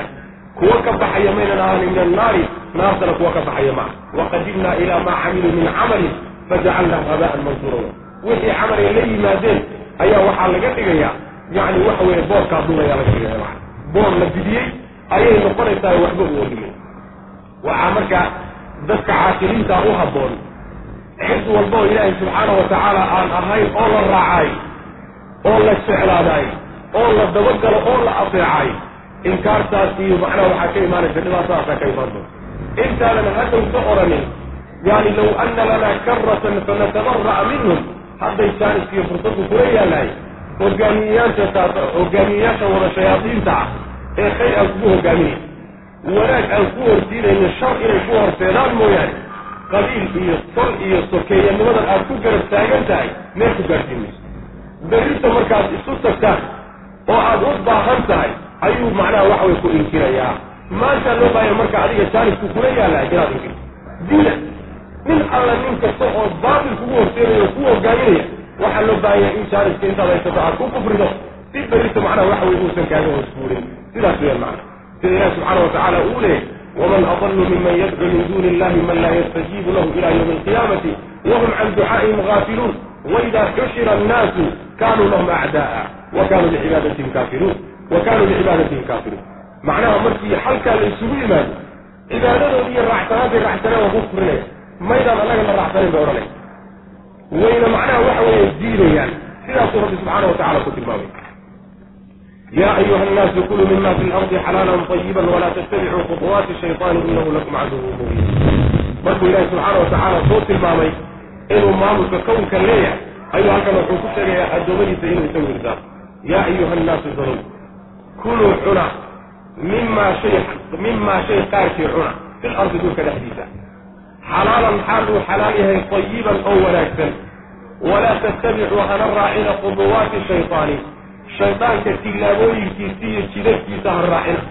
kuwa ka baxaya maynan ahaanin min annaari naartana kuwa ka baxaya maca waqadimnaa ilaa maa camiluu min camalin fajacalnaa haba'an mansuura wixii camalay la yimaadeen ayaa waxaa laga dhigayaa yacni waxa weeye boorkaa duulayaa laga dhigaya maca boor la didiyey ayay noqonaysaa waxba u odhimay waxaa marka dadka caaqiliintaa u habboon cid walba oo ilaahay subxaana wa tacaala aan ahayn oo la raacay oo la jeclaadaay oo la dabagalo oo la ateecay inkaartaas iyo macnaha waxaa ka imaanaysa dhibaatadaasaa ka imaan doonta. Intaanan hadhow ka odhanin yani low anna lanaa karatan fanatabara'a minhum hadday jaaniskiiyo fursaddu kula yaalahay hogaamiyeyaasha hogaamiyeyaasha wada shayaadiinta ah ee khayr aan kugu hogaaminay wanaag aan ku horsiinayno shar inay ku horseedaan mooyaane qabiil iyo tol iyo sokeeyanimadan aad ku garab taagan tahay meel ku gaadhsiin mayso berrinta markaad isu tagtaan oo aad u baahan tahay ayuu macnaha waxa way ku inkirayaa maanta loo baahaya marka adiga jaanisku kula yaalla inaad inkirto diina nin alla nin kasta oo baatil kugu horseedayo ku hogaaminaya waxaa loo baahanya in jaaniska intaad haysato aad ku kufrido si berito macnaha waxa weye uusan kaaga hoosfuulin sidaas weyan macna sida ilahi subxaana watacaala uu leeyay waman adallu miman yadcu min duuni illahi man laa yastajiibu lahu ila ywmi alqiyaamati wahum can ducaa'ihim gaafiluun waida xushira annaasu kanuu lahum acda'a wa kanuu licibadatihim kaafiruun wa kanuu licibadatihim kaafiruun macnaha markii halkaa la yimaado cibaadadoodi iyo raacsanaantay raacsaneen waa ku kufrinaya maydaan annaga la raacsanayn bay odhanay wayna macnaha waxa weeye diidayaan sidaasuu rabbi subxaana wa tacala ku tilmaamay ya ayuha annaasu kuluu mima fi lardi xalaalan طayiban walaa tattabicuu khuطuwaati shayطaani inahu lakum caduwun mubiin markuu ilahi subxaana wa tacaala soo tilmaamay inuu maamulka kownka leeyahay ayuu halkan wuxuu ku sheegayaa addoommadiisa inuu isagu irsaa yaa ayuha annaasu dalow kuluu cuna mimaa shay mimaa shay qaarkii cuna fil ardi dhulka dhexdiisa xalaalan xaal xalaal yahay tayiban oo wanaagsan walaa tattabicuu hana raacina khuduwaati shayطaani shaydaanka tillaabooyinkiisa iyo jidadkiisa ha raacina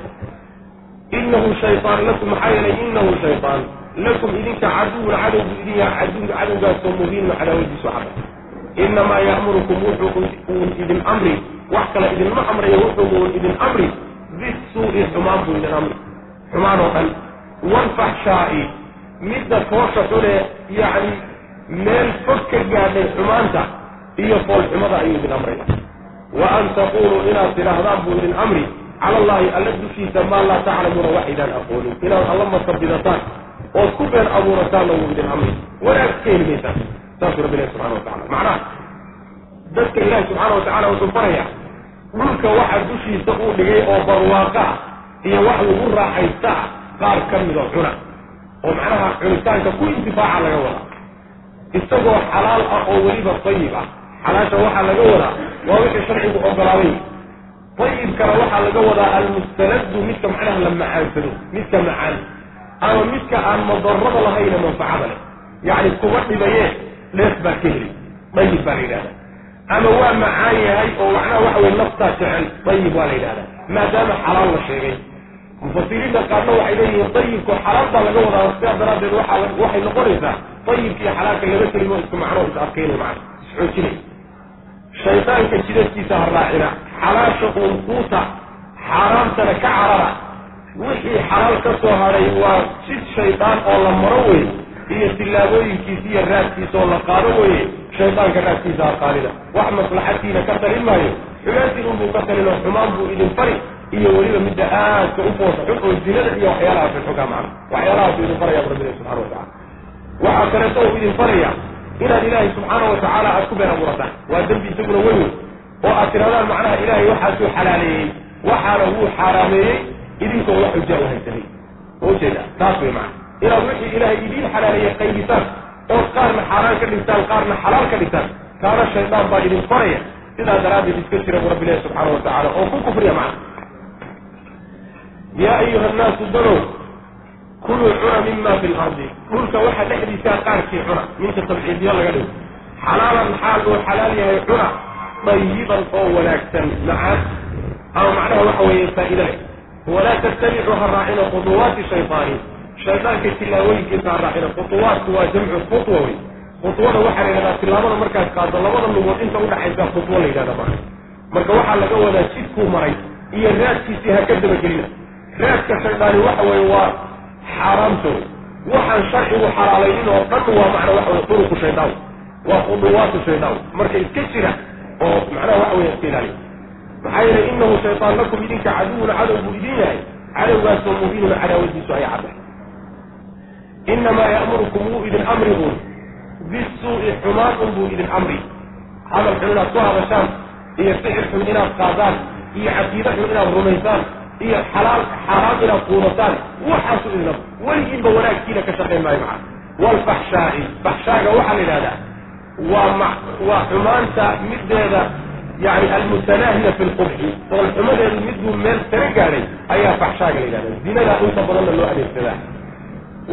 inahu shayaan lakum maxaa yeelay inahu shayaan lakum idinka caduwun cadowgu idin yaha cadowgaasoo mubiinun cadaawadiisu cada inamaa ya'murukum wuxuu uun idin amri wax kale idinma amrayo wuxuu uun idin amri bisuu'i xumaan buu idin amri xumaan oo dhan waalfaxshaa'i midda foosha xune yacni meel fog ka gaadhay xumaanta iyo foolxumada ayuu idin amraya wa an taquluu inaad tidhaahdaan buu idin amri cala allahi alla dushiisa maa laa taclamuuna wax idaan aqoonin inaad alla masabidataan ood ku been abuurataanna wuu idin amri. Wanaag ka heli maysaan saasuu rabbi ilahi subxana wa tacala macnaha dadka ilaahi subxaana wa tacala wuxuu faraya dhulka waxa dushiisa uu dhigay oo barwaaqa iyo wax lagu raaxaysta qaar ka midoo cuna oo macnaha cunitaanka ku intifaaca laga wadaa. Isagoo xalaal ah oo weliba tayib ah. Xalaasha waxaa laga wadaa waa wixii sharcigu ogolaaday. Ayibkana waxaa laga wadaa almustanadu midka macnaha la macaansado midka macaan ama midka aan madarada lahayna manfacada leh. Yacni kuma dhibaye dheef baa ka heli dayib baa la yidhahda ama waa macaan yahay oo macnaha waxa weye naftaa jecel dayib waa la yidhahda maadaama xalaal la sheegay mufasiriinta qaarna waxay leeyihiin dayibku xalaal baa laga wadaa sidaa daraaddeed waaa waxay noqonaysaa dayibka xalaalka laba kelimo isku macno is adkaynay macna isxoojinay shaydaanka jidadkiisa ha raacina xalaasha uunquuta xaaraamtana ka carara. Wixii xalaal ka soo hadhay waa jid shaydaan oo la maro wey iyo tillaabooyinkiisa iyo raadkiisa oo la qaado weye shaydaanka raadkiisa ha qaadina wax maslaxadtiina ka talin maayo xumaantiin unbuu ka talin oo xumaan buu idin fari iyo weliba midda aadka u foosa xun oo zinada iyo waxyaalahaas xunxunka macna waxyaalahaasuu idin faraya rabbilahi subxana wa tacala waxaa kaleeto uu idin faraya inaad ilaahay subxaana wa tacaala aad ku been abuurataan waa dembi isaguna weyn wey oo aad tirahdaan macnaha ilaahay waxaasuu xalaaleeyey waxaana wuu xaaraameeyey idinkoo wax xujaa u haysanay ujeeda taas wey macana inaad wixii ilaahay idiin xalaaleeyey qaybisaan ood qaarna xaaraan ka dhigtaan qaarna xalaal ka dhigtaan taana shaydaan baa idin faraya sidaa daraaddeed iska jira bu rabbi ilahi subxaana wa tacala oo ku kufriya macna yaa ayuha annaasu danow kuluu cuna mima fi lardi dhulka waxa dhexdiisaa qaarkii cuna minka tabciidyo laga dhigo. Xalaalan xaal uu xalaal yahay cuna dayiban oo wanaagsan. Macaan. Ama macnaha waxa weeye faa'iida leh. Walaa tattabicuu ha raacina khuduwaati shaytaani. Shaydaanka tillaawooyinkiisa ha raacina khuduwaatku waa jamcu khutwa wey khutwada waxaa la yidhahdaa tillaabada markaad qaado labada lugood inta udhaxaysa khutwo la yidhahda maa marka waxaa laga wadaa jidkuu maray iyo raadkiisii ha ka dabagelina raadka shaydaani waxa weeye waa xaaraamtooda waxaan sharcigu xalaalaynin oo dhan waa macna waxa weye turuqu shaydaan waa khuduwaatu shaydaan marka iska jira oo macnaha waxa weye iska ilaaliya maxaa yeelay inahu shaytaan lakum idinka caduwun cadow buu idin yahay. Cadowgaasoo mubiinun cadaawadiisu ay cadday. Inamaa ya'murukum wuu idin amri uun bisuu'i xumaan un buu idin amri. Hadal xun inaad ku hadashaan iyo ficil xun inaad qaadaan iyo caqiide xun inaad rumaysaan iyo xalaal xaaraam inaad quudataan waxaasu idin amri weligiinba wanaagkiina ka shaqayn maayo maca waalfaxshaa'i faxshaaga waxaa la yidhahdaa waa ma waa xumaanta middeeda yani almutanaahiya fi lqubxi. Foolxumadeedu midbuu meel tara gaadhay ayaa faxshaaga la yidhahda zinadaa inta badanna loo adeegsadaa.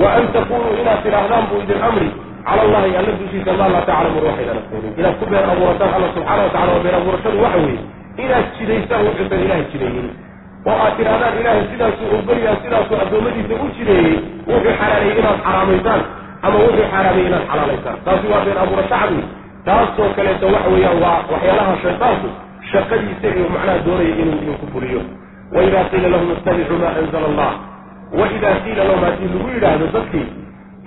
Wa an taquluu inaad tidhaahdaan buu idin amri cala allahi alla dushiisa maa laa taclamuun waxaydan aqoonin inaad ku been abuurataan alla subxaana wa tacala oo been abuurashadu waxa weeye inaad jidaysaan wuxuusan ilahay jidaynin oo aad tidhahdaan ilaahay sidaasuu ogolyaa sidaasuu addoommadiisa u jideeyey wuxuu xalaaleeyey inaad xaraamaysaan ama wuxuu xaaraamay inaad xalaalaysaan taasi waa been abuura shacbi taasoo kaleeto waxa weeyaan waa waxyaalaha shaydaanku shaqadiisa iyo macnaha doonaya inuu idinku fuliyo waidaa qiila lahum ittabicuu maa anzala allah waidaa qiila lahum haddii lagu yidhaahdo dadkii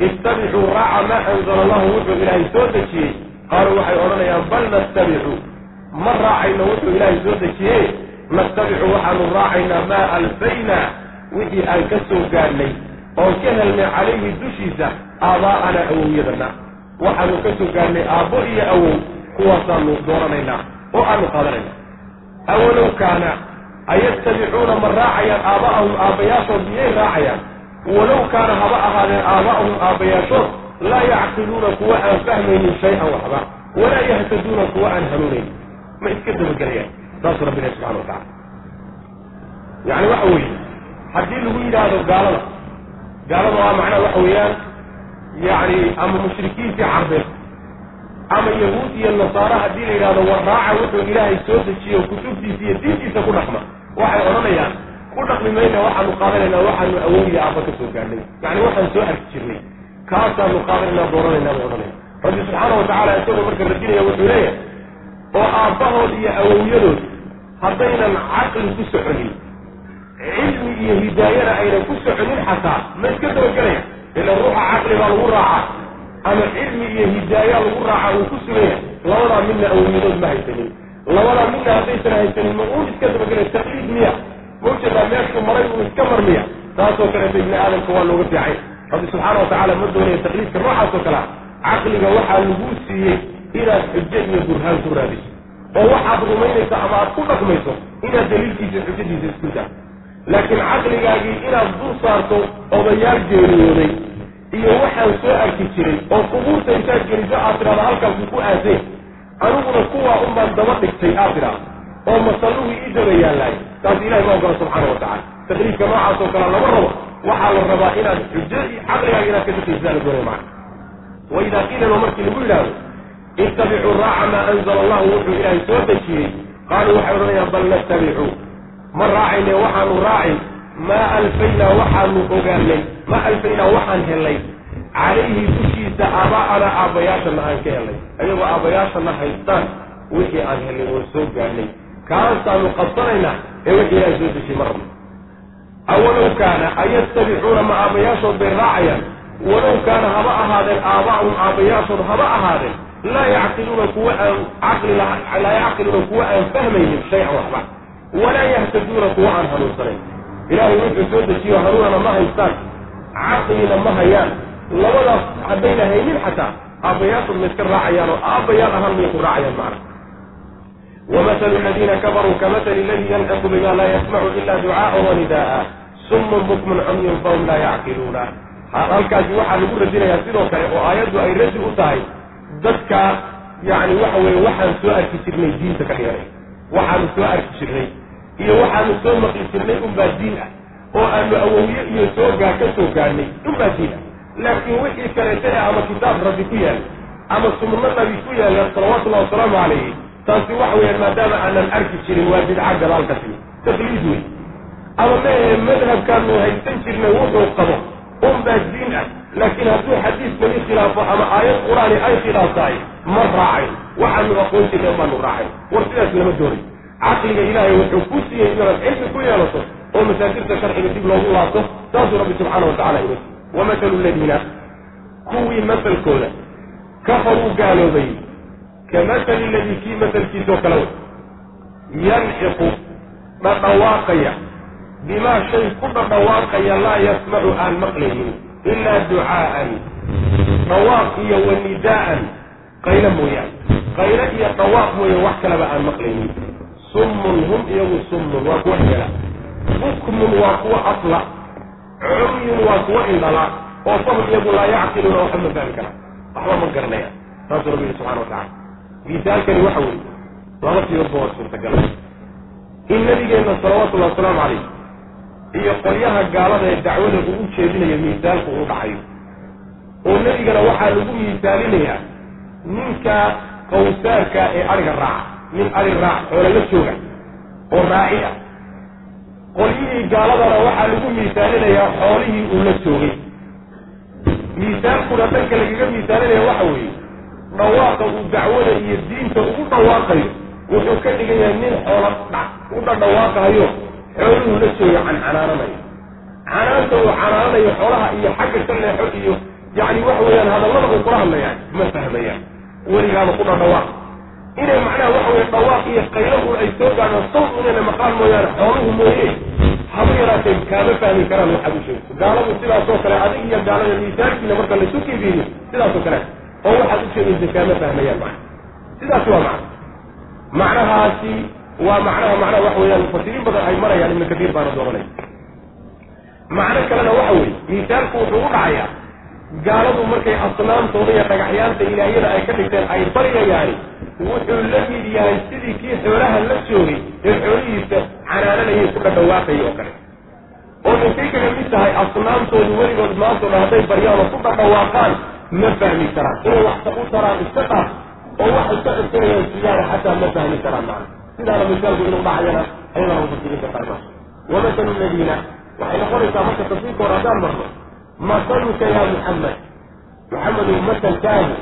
ittabicuu raaca maa anzala allahu wuxuu ilaahay soo dejiyey. Qaaluu waxay odhanayaan bal nattabicu ma raacayno wuxuu ilaahay soo dejiye nattabicu waxaanu raacaynaa maa alfaynaa wixii aan ka soo gaadhnay oon ka helnay calayhi dushiisa aabaa'anaa awowyadana waxaanu ka soo gaadhnay aabbo iyo awow kuwaasaanu dooranaynaa oo aanu qaadanayna awalow kaana ayattabicuuna ma raacayaan aaba'ahum aabbayaashood miyay raacayaan walow kaana haba ahaadeen aaba'ahum aabbayaashood laa yacqiluuna kuwa aan fahmaynin shay-an waxba walaa yahtaduuna kuwa aan hanuunayn ma iska dabagelayaan saasuu rabbi ilahi subxana wa tacala yacni waxa weeye haddii lagu yidhaahdo gaalada gaalada waa macnaha waxa weeyaan yacni ama mushrikiintii carbeed ama yahuud iyo nasaara haddii la yidhahdo war raaca wuxuu ilaahay soo dejiye o kutubtiisa iyo diintiisa ku dhaqma. Waxay odhanayaan ku dhaqmi mayna waxaanu qaadanaynaa waxaanu awoodiya aabba ka soo gaadhnay. Yacni waxaan soo arki jirnay kaasaanu qaadanaynaa dooranaynaa buu odhanaya rabbi subxaana wa tacala isagoo marka radinaya wuxuu leeyahay oo aabbahood iyo awowyadood haddaynan caqli ku soconin cilmi iyo hidaayana aynan ku soconin xataa ma iska dabagelaya ila ruuxa caqli baa lagu raacaa ama cilmi iyo hidaaya lagu raaca uu ku sugaya labadaa midna awowyadood ma haysanin. Labadaa midna haddaysan haysanin ma uu iska dabagelaya taqliid miya. Mawjeedaa meeshuu maray uu iska marmiya taasoo kaleeto ibni aadamka waa looga fiicay. Rabbi subxaana wa tacaala ma doonaya taqliidka noocaas oo kalea caqliga waxaa lagu siiyey inaad xujo iyo burhaan ku raadiso oo waxaad rumaynayso ama aad ku dhaqmayso inaad daliilkiisa xujadiisa isku daa laakiin caqligaagii inaad dul saarto odayaal geeriyooday iyo waxaan soo arki jiray oo qubuurta intaad geliso aad tidhahda halkaasuu ku aasay. Aniguna kuwaa unbaan daba dhigtay aad tidhahda oo masalluhii ii daba yaallaay taas ilahi ma ogola subxaana wa tacala taqliidka noocaas oo kale lama rabo. Waxaa la rabaa inaad xujo caqligaaga inaad ka shaqaysaa la doonaya macana waidaa qiila lo markii lagu yidhaahdo ittabicuu raaca maa anzala allahu wuxuu ilaahay soo dejiyey qaaluu waxay odhanayaan bal nattabicuu ma raacayne waxaanu raacin maa alfaynaa waxaanu ogaanay maa alfaynaa waxaan helnay calayhi dushiisa aabaa'ana aabbayaashana aan ka helnay ayagoo aabbayaashana haystaan wixii aan helnay oo soo gaadhnay kaasaanu qabsanaynaa ee wixii ilaahay soo dejiyey ma rabno awalow kaana ayattabicuuna ma aabbayaashood bay raacayaan walow kaana haba ahaadeen aaba'ahum aabbayaashood haba ahaadeen laa yacqiluuna kuwa aan caqli laa yacqiluuna kuwa aan fahmaynin shay-an waxba walaa yahtaduuna kuwa aan hanuunsanayn. Ilaahay wuxuu soo dejiyo hanuunana ma haystaan caqlina ma hayaan. Labadaas haddayna haynin xataa aabbayaashood ma iska raacayaan oo aabbayaal ahaan may ku raacayaan macna. Wamahalu aladiina kafaruu kamatali aladii yanxiqu bima laa yasmacu ila ducaaa wanida'a summun bukmun cumyun fahum laa yacqiluuna. Halkaasi waxaa lagu radinayaa sidoo kale oo aayaddu ay radi u tahay dadka yacni waxa weeye waxaan soo arki jirnay diinta ka dhiganay waxaanu soo arki jirnay. Iyo waxaanu soo maqli jirnay unbaa diin ah. Oo aanu awowye iyo soogaa ka soo gaadhnay unbaa diin ah. Laakiin wixii kaleeta ee ama kitaab rabbi ku yaal ama sunno nabi ku yaalla salawatullahi wasalaamu calayhi taasi waxa weeyaan maadaama aanan arki jirin waa bidca gadaal ka timi taqliid wey ama meehe madhabkaanu haysan jirnay wuxuu qabo unbaa diin ah laakiin hadduu xadiis nabi khilaafo ama aayad qur'aani ay khilaaf tahay ma raacayn waxaanu aqoon jirnay baanu raacay war sidaas lama doonay caqliga ilaahay wuxuu ku siiyey inaad cilmi ku yeelato oo masaajirta sharciga dib loogu laabto saasuu rabbi subxaana wa tacala ina wamahalu ladiina kuwii masalkooda kafaruu gaaloobay. Ka masali ladii kii masalkiisoo kale wey. Yanxiqu dhadhawaaqaya. Bimaa shay ku dhadhawaaqaya laa yasmacu aan maqlaynin ilaa ducaa'an dhawaaq iyo wanidaa'an qaylo mooyaane qaylo iyo dhawaaq mooye wax kaleba aan maqlaynin summun hum iyagu summun waa kuwa hela bukmun waa kuwa afla cumyun waa kuwa indhala oo fahum iyagu laa yacqiluuna waxba ma fahmi karaan waxba ma garanayaan saasuu rabbi yihi subxana wa tacala misaalkani waxa weeye laba siyoodba waa suurtagal in nabigeenna salawatullahi wasalaamu calayh iyo qolyaha gaalada ee dacwada ugu jeedinaya miisaalku uu dhacayo oo nebigana waxaa lagu miisaalinayaa ninka qawsaarka ee ariga raaca nin ari raac xoolo la jooga oo raaci ah. Qolyihii gaaladana waxaa lagu miisaalinayaa xoolihii uu la joogay. Miisaankuna dhanka lagaga miisaalinaya waxa weeye dhawaaqa uu dacwada iyo diinta ugu dhawaaqayo wuxuu ka dhigan yahay nin xoola u dhadhawaaqayo xooluhu la jooga canxanaananayo canaanta uu canaananayo xoolaha iyo xagga ka leexo iyo yacni waxa weeyaan hadallada uu kula hadlayaan ma fahmayaan. Weligaaba ku dhadhawaaq. Inay macnaha waxa weye dhawaaq iyo qaylahu ay soo gaadhaan sawt inayna maqaan mooyaane xooluhu mooye haba yaraatee kaama fahmi karaan waxaad u sheegto. Gaaladu sidaasoo kale adig iyo gaalada miisaankiina marka laisu kiibiyo sidaasoo kale oo waxaad u sheegaysa kaama fahmayaan macna sidaas waa macna. Macnahaasi waa macnaha macnaha waxa weeyaan mufasiriin badan ay marayaan ibnu katiir baana dooranay macno kalena waxa weeye miisaalku wuxuu u dhacayaa gaaladu markay asnaamtooda iyo dhagaxyaanta ilaahyada ay ka dhigteen ay baryayaani wuxuu la mid yahay sidii kii xoolaha la joogay ee xoolihiisa canaananayay ku dhadhawaaqaya oo kale. Oo ninkay kaga mid tahay asnaamtoodu weligood maantooda hadday baryaan oo ku dhadhawaaqaan ma fahmi karaan. Inay wax u taraan iska dhaaf oo waxay ka codsanayaan siyaada xataa ma fahmi karaan macna sidaana misaalku inuu dhacayana ayadana mufasiriinta qaarkood wamasalu ladiina waxay noqonaysaa marka tafsiirka hore haddaan marno. Masaluka yaa muxamed muxamedu masalkaagu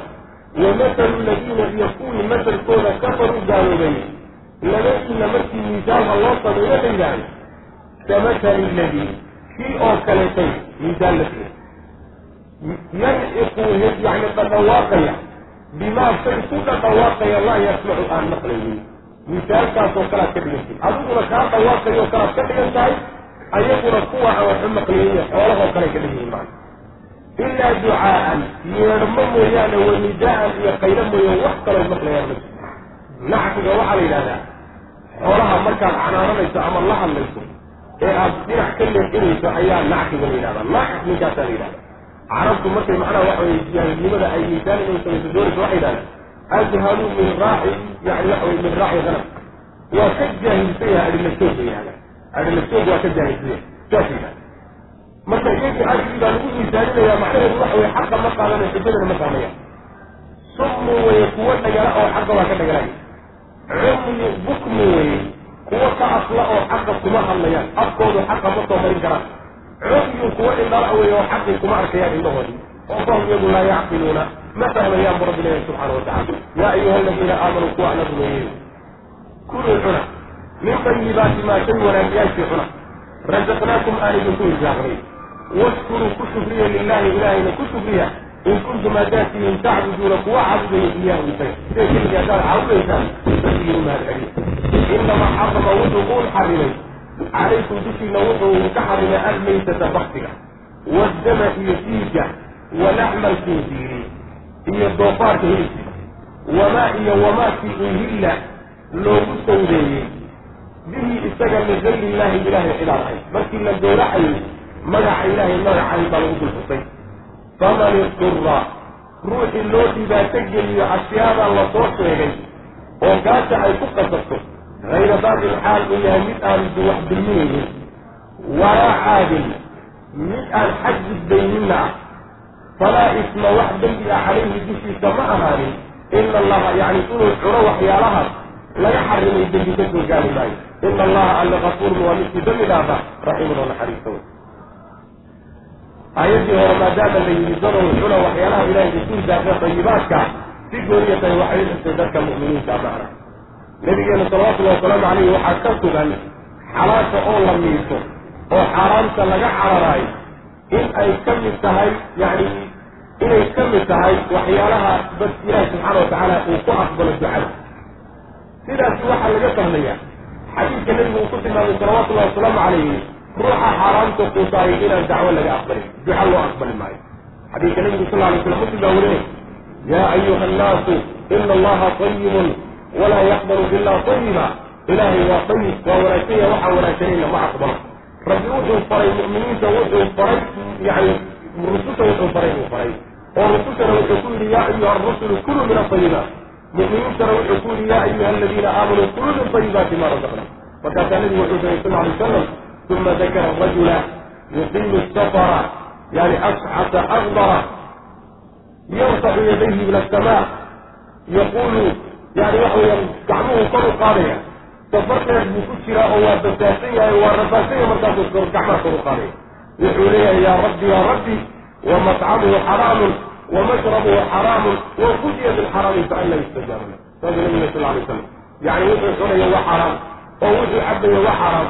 wa masalu ladiina iyo kuwii masalkooda kafaruu gaaloobay labadiina markii miisaalka loo sameeyo la yidhaahdo kamasali ladii kii oo kaleetay miisaal la fiir yanciqu yani dhadhawaaqaya bimaa shay ku dhadhawaaqaya laa yasmacu aan maqlaynin misaalkaasoo kalaad ka dhigan tahay adiguna kaa dhawaaqayo kalaad ka dhigan tahay ayaguna kuwa aan waxu maqliyiyo xoolahoo kale ka dhigihin maan ilaa ducaa'an yeedhmo mooyaane wanidaa'an iyo qaylo mooye wax kaloo maqlayaan ma jirto. Nacfiga waxaa la yidhahdaa xoolaha markaad canaananayso ama la hadlayso ee aad dhinac ka leexinayso ayaa nacfiga la yidhahdaa nacf ninkaasaa la yidhahdaa carabtu markay macnaha waxa weye jaahilnimada ay miisaan inay samayso doonayso waxay yidhahdaan ajhalu min hanam waa ka jaahilsan yahay adhila joog la yidhahda adhila joog waa ka jaahilsan yahay saas yidhahda marka ajri baa lagu miisaaninaya macnaheedu waxa weye xaqa ma qaadanayo xujadana ma fahmaya summu weye kuwo dhagala oo xaqa waa ka dhagalaya cumyu bukmu weye kuwo ka asla oo xaqa kuma hadlayaan afkoodu xaqa ma soo marin karaan cumyu kuwo indhala weye oo xaqii kuma arkayaan indhahoodii oo fahum iyagu laa yacqiluuna ma fahmayaan bu rabbi leeyahy subxaana wa tacala yaa ayuha aladiina aamanuu kuwa ana rumeeyey kuluu cuna min tayibaati maa shay wanaagyaashii cuna razaqnaakum aan idinku irsaaqnay washkuruu ku shukriya lilahi ilaahayna ku shukriya in kuntum haddaatihin tacbuduuna kuwa caabudaya iyahu isaga siday keligii haddaad caabudaysaan rabbigiinu mahad celiya inamaa xarama wuxuu uun xarimay calaykum dushiina wuxuu ka xarimay almaytata baktiga waddama iyo diiga walaxma alkhinziiri iyo doofaarka hilibkiisa wamaa iyo wamaakii uhilla loogu sawdeeyey bihi isaga min gayri illaahi ilaahay cidaan ahayn markii la gowracayay magaca ilaahay magacayn baa lagu dul xusay faman idura ruuxii loo dhibaato geliyo ashyaadan la soo sheegay oo gaasha ay ku qasabto hayra baaqin xaal uu yahay mid aan wax dulminaynin walaa caadin mid aan xag gudbayninna ah falaa isma wax dembi ah calayhi dushiisa ma ahaanin ina allaha yacni inuu cuno waxyaalahaas laga xarimay dembi ka soo gaari maayo ina allaha alla kafuurun waa midkii dembi dhaafa raxiimun oo naxariista wey aayaddii hore maadaama la yidhi dadow cuna waxyaalaha ilaahay rasuul daafee dayibaadka si gooniya tahay waxay xusay dadka mu'miniinta macna nabigeena salawatullahi wasalaamu calayhi waxaa ka sugan xalaasha oo la miiso oo xaaraamta laga cararaayo in ay ka mid tahay yacni inay ka mid tahay waxyaalaha bas ilaahi subxaana watacaala uu ku aqbalo ducada. Sidaas waxaa laga fahmaya xadiidka nebigu uu ku tilmaamay salawatullahi wasalaamu calayhi ruuxa xaaraamta quusaaya inaan dacwo laga aqbalin duca loo aqbali maayo. Xadiidka nebigu sal alay slam muslim baa warinay yaa ayuha annaasu ina allaha tayibun walaa yaqbalu ila tayiba ilaahay waa tayib waa wanaagsanya waxaan wanaagsanayna ma aqbalo. Rabbi wuxuu faray mu'miniinta wuxuu faray yani rususha wuxuu faray buu faray oo rusushana wuxuu ku yidhi yaa ayuha arusulu kuluu min atayibaat mu'miniintana wuxuu ku yidhi yaa ayuha aladiina aamanuu kuluu min tayibaati ma razaqna markaasaa nebigu wuxuu saray sal alay wasalam uma dakara rajula yuqimu safara yani ashcasa akbara yarfacu yadayhi ila asamaa yaqulu yani waxa weeyaan gacmuhu kor u qaadaya. Safar buu ku jiraa oo waa basaasan yahay waa rabaasanya markaasuu gacmaha kor u qaadaya. Wuxuu leeyahay yaa rabbi yaa rabbi wa matcamuhu xaraamun wa mashrabuhu xaraamun wa fudiya bilxaraami faana yustajaaba lah saasuu nabiga sal alay slam yani wuxuu cunaya waa xaraam oo wuxuu cabaya waa xaraam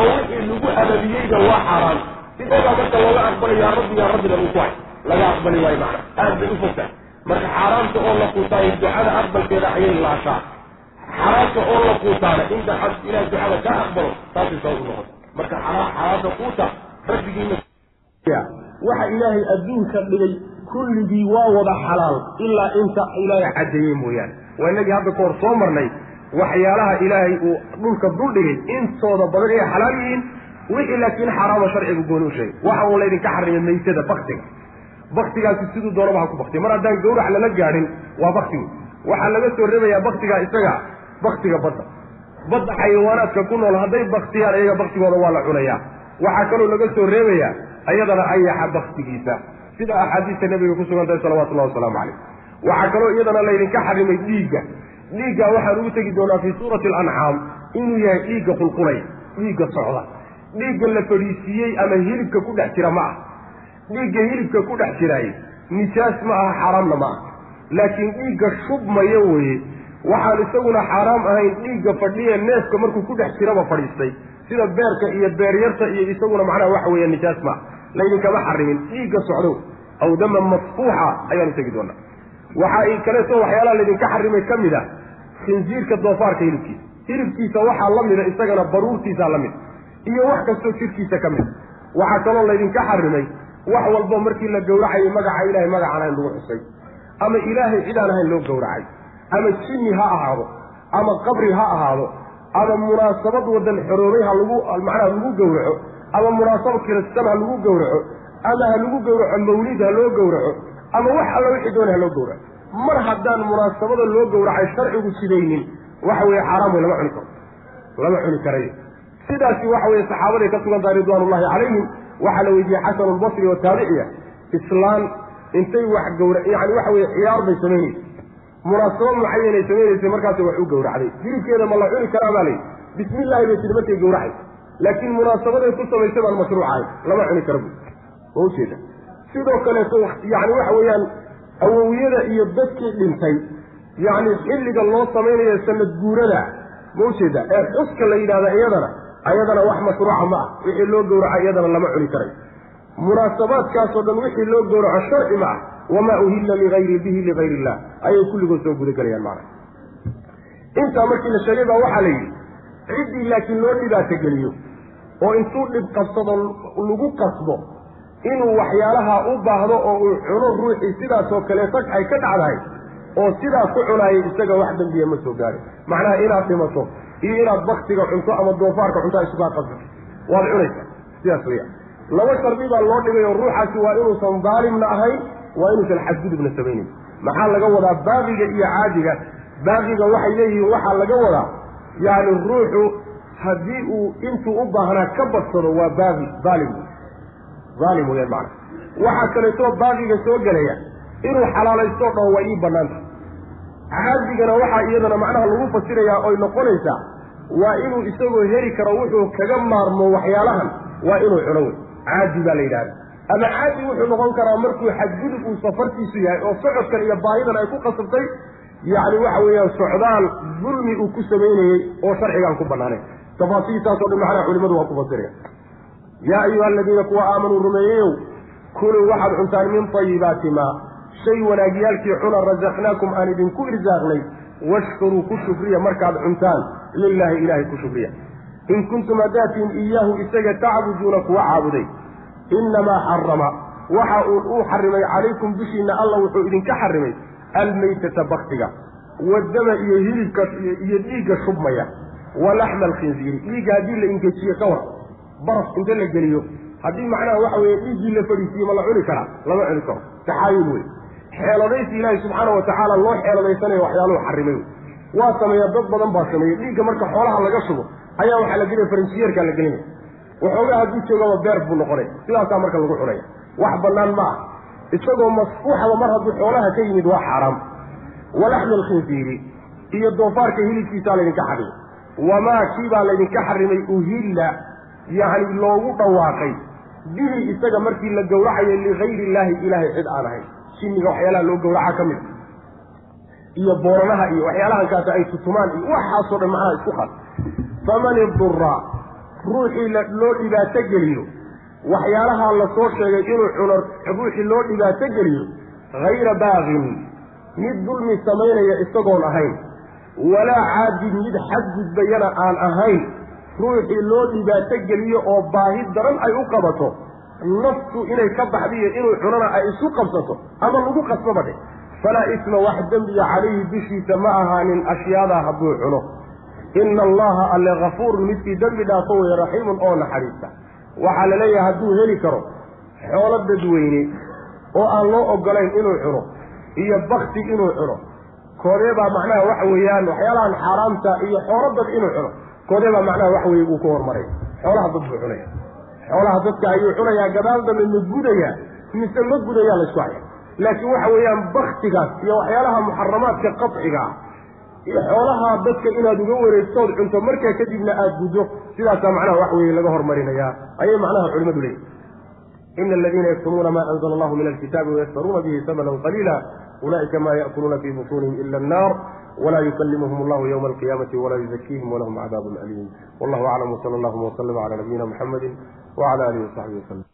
oo wixii lagu ababiyeyna waa xaraam sideedaa marka looga aqbalay yaa rabbi yaa rabbi lagu kuhay laga aqbali waayo macna aad bay u fogtahay marka xaaraamta oo la quutaayo ducada aqbalkeeda ayay laashaa xaraamta oo la quutaana inta xad ilaah ducada ka aqbalo taasay sabab u noqota marka xaraamta quuta rabbigiina waxa ilaahay adduunka dhigay kulligii waa wada xalaal ilaa inta ilaahay caddeeyey mooyaane. Waa inagii hadda kahor soo marnay waxyaalaha ilaahay uu dhulka duldhigay intooda badan inay xalaal yihiin wixii laakiin xaraama sharcigu gooni u sheegay. Waxa uu laydinka xarimay maytada baktiga. Baktigaasi siduu doonaba ha ku baktiya mar haddaan gawrac lala gaadhin waa baktigu waxaa laga soo reebayaa baktigaa isaga baktiga badda. Badda xayawaanaadka ku nool hadday baktiyaan iyaga baktigooda waa la cunayaa. Waxaa kaloo laga soo reebayaa iyadana ayaxa baktigiisa sida axaadiista nabiga ku sugan tahay salawatullahi wasalaamu calayh. Waxaa kaloo iyadana laydinka xarimay dhiigga. Dhiigga waxaan ugu tegi doonaa fii suurati alancaam inuu yahay dhiigga qulqulay dhiigga socda. Dhiigga la fadhiisiiyey ama hilibka ku dhex jira ma ah. Dhiigga hilibka ku dhex jiraay nijaas ma aha xaaraamna ma ah. Laakiin dhiigga shubmaya weye waxaan isaguna xaaraam ahayn dhiigga fadhiya neefka markuu ku dhex jiraba fadhiistay. Sida beerka iyo beeryarta iyo isaguna macnaha waxa weeye nijaas ma laydinkama xarimin dhiigga socdow aw daman masfuuxa ayaanu tegi doonaa waxaa kaleeto waxyaalaha laydinka xarimay ka mid ah khinsiirka doofaarka hilibkiisa hilibkiisa waxaa la mida isagana baruurtiisaa la mid iyo wax kastoo jirkiisa ka mid waxaa kaloo laydinka xarimay wax walba markii la gowracayay magaca ilahay magacaan ahayn lagu xusay ama ilaahay cidaan ahayn loo gowracay ama jinni ha ahaado ama qabri ha ahaado ama munaasabad wadan xoroobay ha lagu macnaha lagu gowraco ama munaasabad kiristan ha lagu gowraco ama ha lagu gowraco mawlid ha loo gowraco ama wax alla wixii doona ha loo gowraco. Mar haddaan munaasabada loo gowracay sharcigu sidaynin waxa weeye xaaraam wey lama cuni karo. Lama cuni karayo sidaasi waxa weye saxaabaday ka sugan tahay ridwaan ullahi calayhim waxaa la weydiiyey xasan albasri oo taabiciya islaan intay wax gawra yani waxa weye ciyaar bay samaynaysa. Munaasabad mucayanay samaynaysay markaasay wax u gowracday. Hilibkeeda ma la cuni karaa baa layidhi bismi illahi bay tidhi markay gowracay. Laakiin munaasabaday ku samaysay baan mashruucahay lama cuni kara bu ma ujeeda sidoo kaleeto yani waxa weeyaan awowiyada iyo dadkii dhintay yacni xilliga loo samaynayo sanad guurada ma ujeeda ee xuska la yidhahda iyadana ayadana wax mashruuca ma ah. Wixii loo gowraca iyadana lama cuni karay. Munaasabaadkaasoo dhan wixii loo gowraco sharci ma ah. Wamaa uhilla ligayri bihi ligayr illah ayay kulligood soo gudagelayaan macna intaa markii la sheegay baa waxaa la yidhi ciddii laakiin loo dhibaato geliyo oo intuu dhib qabsado lagu qasbo inuu waxyaalaha u baahdo oo uu cuno ruuxii sidaasoo kaleeto ay ka dhacdahay oo sidaa ku cunaayay isaga wax dembiya ma soo gaadhin. Macnaha inaad dhimato iyo inaad baktiga cunto ama doofaarka cunto isugaa qasbato waad cunaysaa. Sidaas weya laba shardi baa loo dhigay oo ruuxaasi waa inuusan daalimna ahayn waa inuusan xadgudubna samaynin maxaa laga wadaa baaqiga iyo caadiga? Baaqiga waxay leeyihiin waxaa laga wadaa yacni ruuxu haddii uu intuu u baahnaa ka badsado waa baaqi daalim daalim weyaan macana waxaa kaleetoo baaqiga soo gelaya inuu xalaalaysto dhaho waa ii banaanta caadigana waxaa iyadana macnaha lagu fasirayaa oy noqonaysaa waa inuu isagoo heli karo wuxuu kaga maarmo waxyaalahan waa inuu cuno wey. Caadi baa la yidhahda ama caadi wuxuu noqon karaa markuu xadgudub uu safartiisu yahay oo socodkan iyo baahidan ay ku qasabtay yacni waxa weeyaan socdaal dulmi uu ku samaynayey oo sharcigaan ku bannaanayn tafaasiiltaasoo dhan macnaha culimadu waa ku fasiraya yaa ayuha aladiina kuwa aamanuu rumeeyeyow kuluu waxaad cuntaan min tayibaati maa shay wanaagyaalkii cuna rasaqnaakum aan idinku irsaaqnay washkuruu ku shukriya markaad cuntaan lilaahi ilaahay ku shukriya in kuntum hadaatiin iyaahu isaga tacbuduuna kuwa caabuday innamaa xarama waxa uun uu xarimay calaykum dushiinna alla wuxuu idinka xarimay almaytata baktiga wadama iyo hilibka iyo dhiigga shubmaya wa laxma alkhinziiri dhiigga haddii la ingejiyo ka war baraf inta la geliyo. Haddii macnaha waxa weeye dhiiggii la fadhiisiye ma la cuni karaa lama cuni karo. Taxaayul wey xeeladaysi ilaahi subxaana wa loo xeeladaysanaya waxyaaluhu xarimay waa sameeya dad badan baa sameeyey dhiigga marka xoolaha laga shubo ayaa waxaa la gelinaya farinjiyeerkaa la gelinaya. Waxoogaa hadduu joogaba beer buu noqonay sidaasaa marka lagu cunaya wax bannaan ma ah isagoo masfuuxaba mar hadduu xoolaha ka yimid waa xaaraam walaxmi alkhinsiiri iyo doofaarka hilibkiisaa laydinka xarimay wamaa kii baa laydinka xarimay uhilla yacni loogu dhawaaqay. Bihi isaga markii la gowracayo ligayri illaahi ilaahay cid aan ahayn. Jinniga waxyaalaha loo gowraca ka mid iyo booranaha iyo waxyaalahankaas ay tutumaan iyo waxaasoo dhan macnaha isku qad faman idura ruuxii loo dhibaato geliyo. Waxyaalaha la soo sheegay inuu cuno ruuxii loo dhibaato geliyo. Hayra baaqin mid dulmi samaynaya isagoon ahayn. Walaa caadin mid xadgudbayana aan ahayn ruuxii loo dhibaato geliyo oo baahi daran ay u qabato. Naftu inay ka baxdiyo inuu cunona ay isu qabsato ama lagu qasbaba dhe falaa isma wax dembiya calayhi dushiisa ma ahaanin ashyaadaa hadduu cuno. Ina allaha alle kafuurun midkii dembi dhaafo weye raxiimun oo naxariista. Waxaa la leeyahay hadduu heli karo xoolo dadweyne oo aan loo ogolayn inuu cuno iyo bakti inuu cuno. Koodee baa macnaha waxa weeyaan waxyaalahan xaaraamta iyo xoolo dad inuu cuno koodee baa macnaha waxa weye uu ku hormaray. Xoolaha dad buu cunaya. Xoolaha dadka ayuu cunayaa gadaal dambe ma gudayaa mise ma gudayaa laysku haya. Laakiin waxa weeyaan baktigaas iyo waxyaalaha muxaramaadka qaciga ah iyo xoolaha dadka inaad uga wareegtood cunto markaa kadibna aada guddo sidaasaa macnaha wax weye laga hormarinayaa. Ayay macnaha culimadu leeyihi ina aladiina yaktumuuna ma anzla allahu min alkitaabi wayashtaruuna bihi samanan qaliila ulaa'ika ma ya'kuluuna fii butuunihim ila annaar wla yukalimuhum allahu ywma alqiyamati wla yuzakiihim walahum cadaabun aliim wallahu aclam wsala allahuma wslm cala nabiyina muxamadi wcala alihi wasaxbihi waslm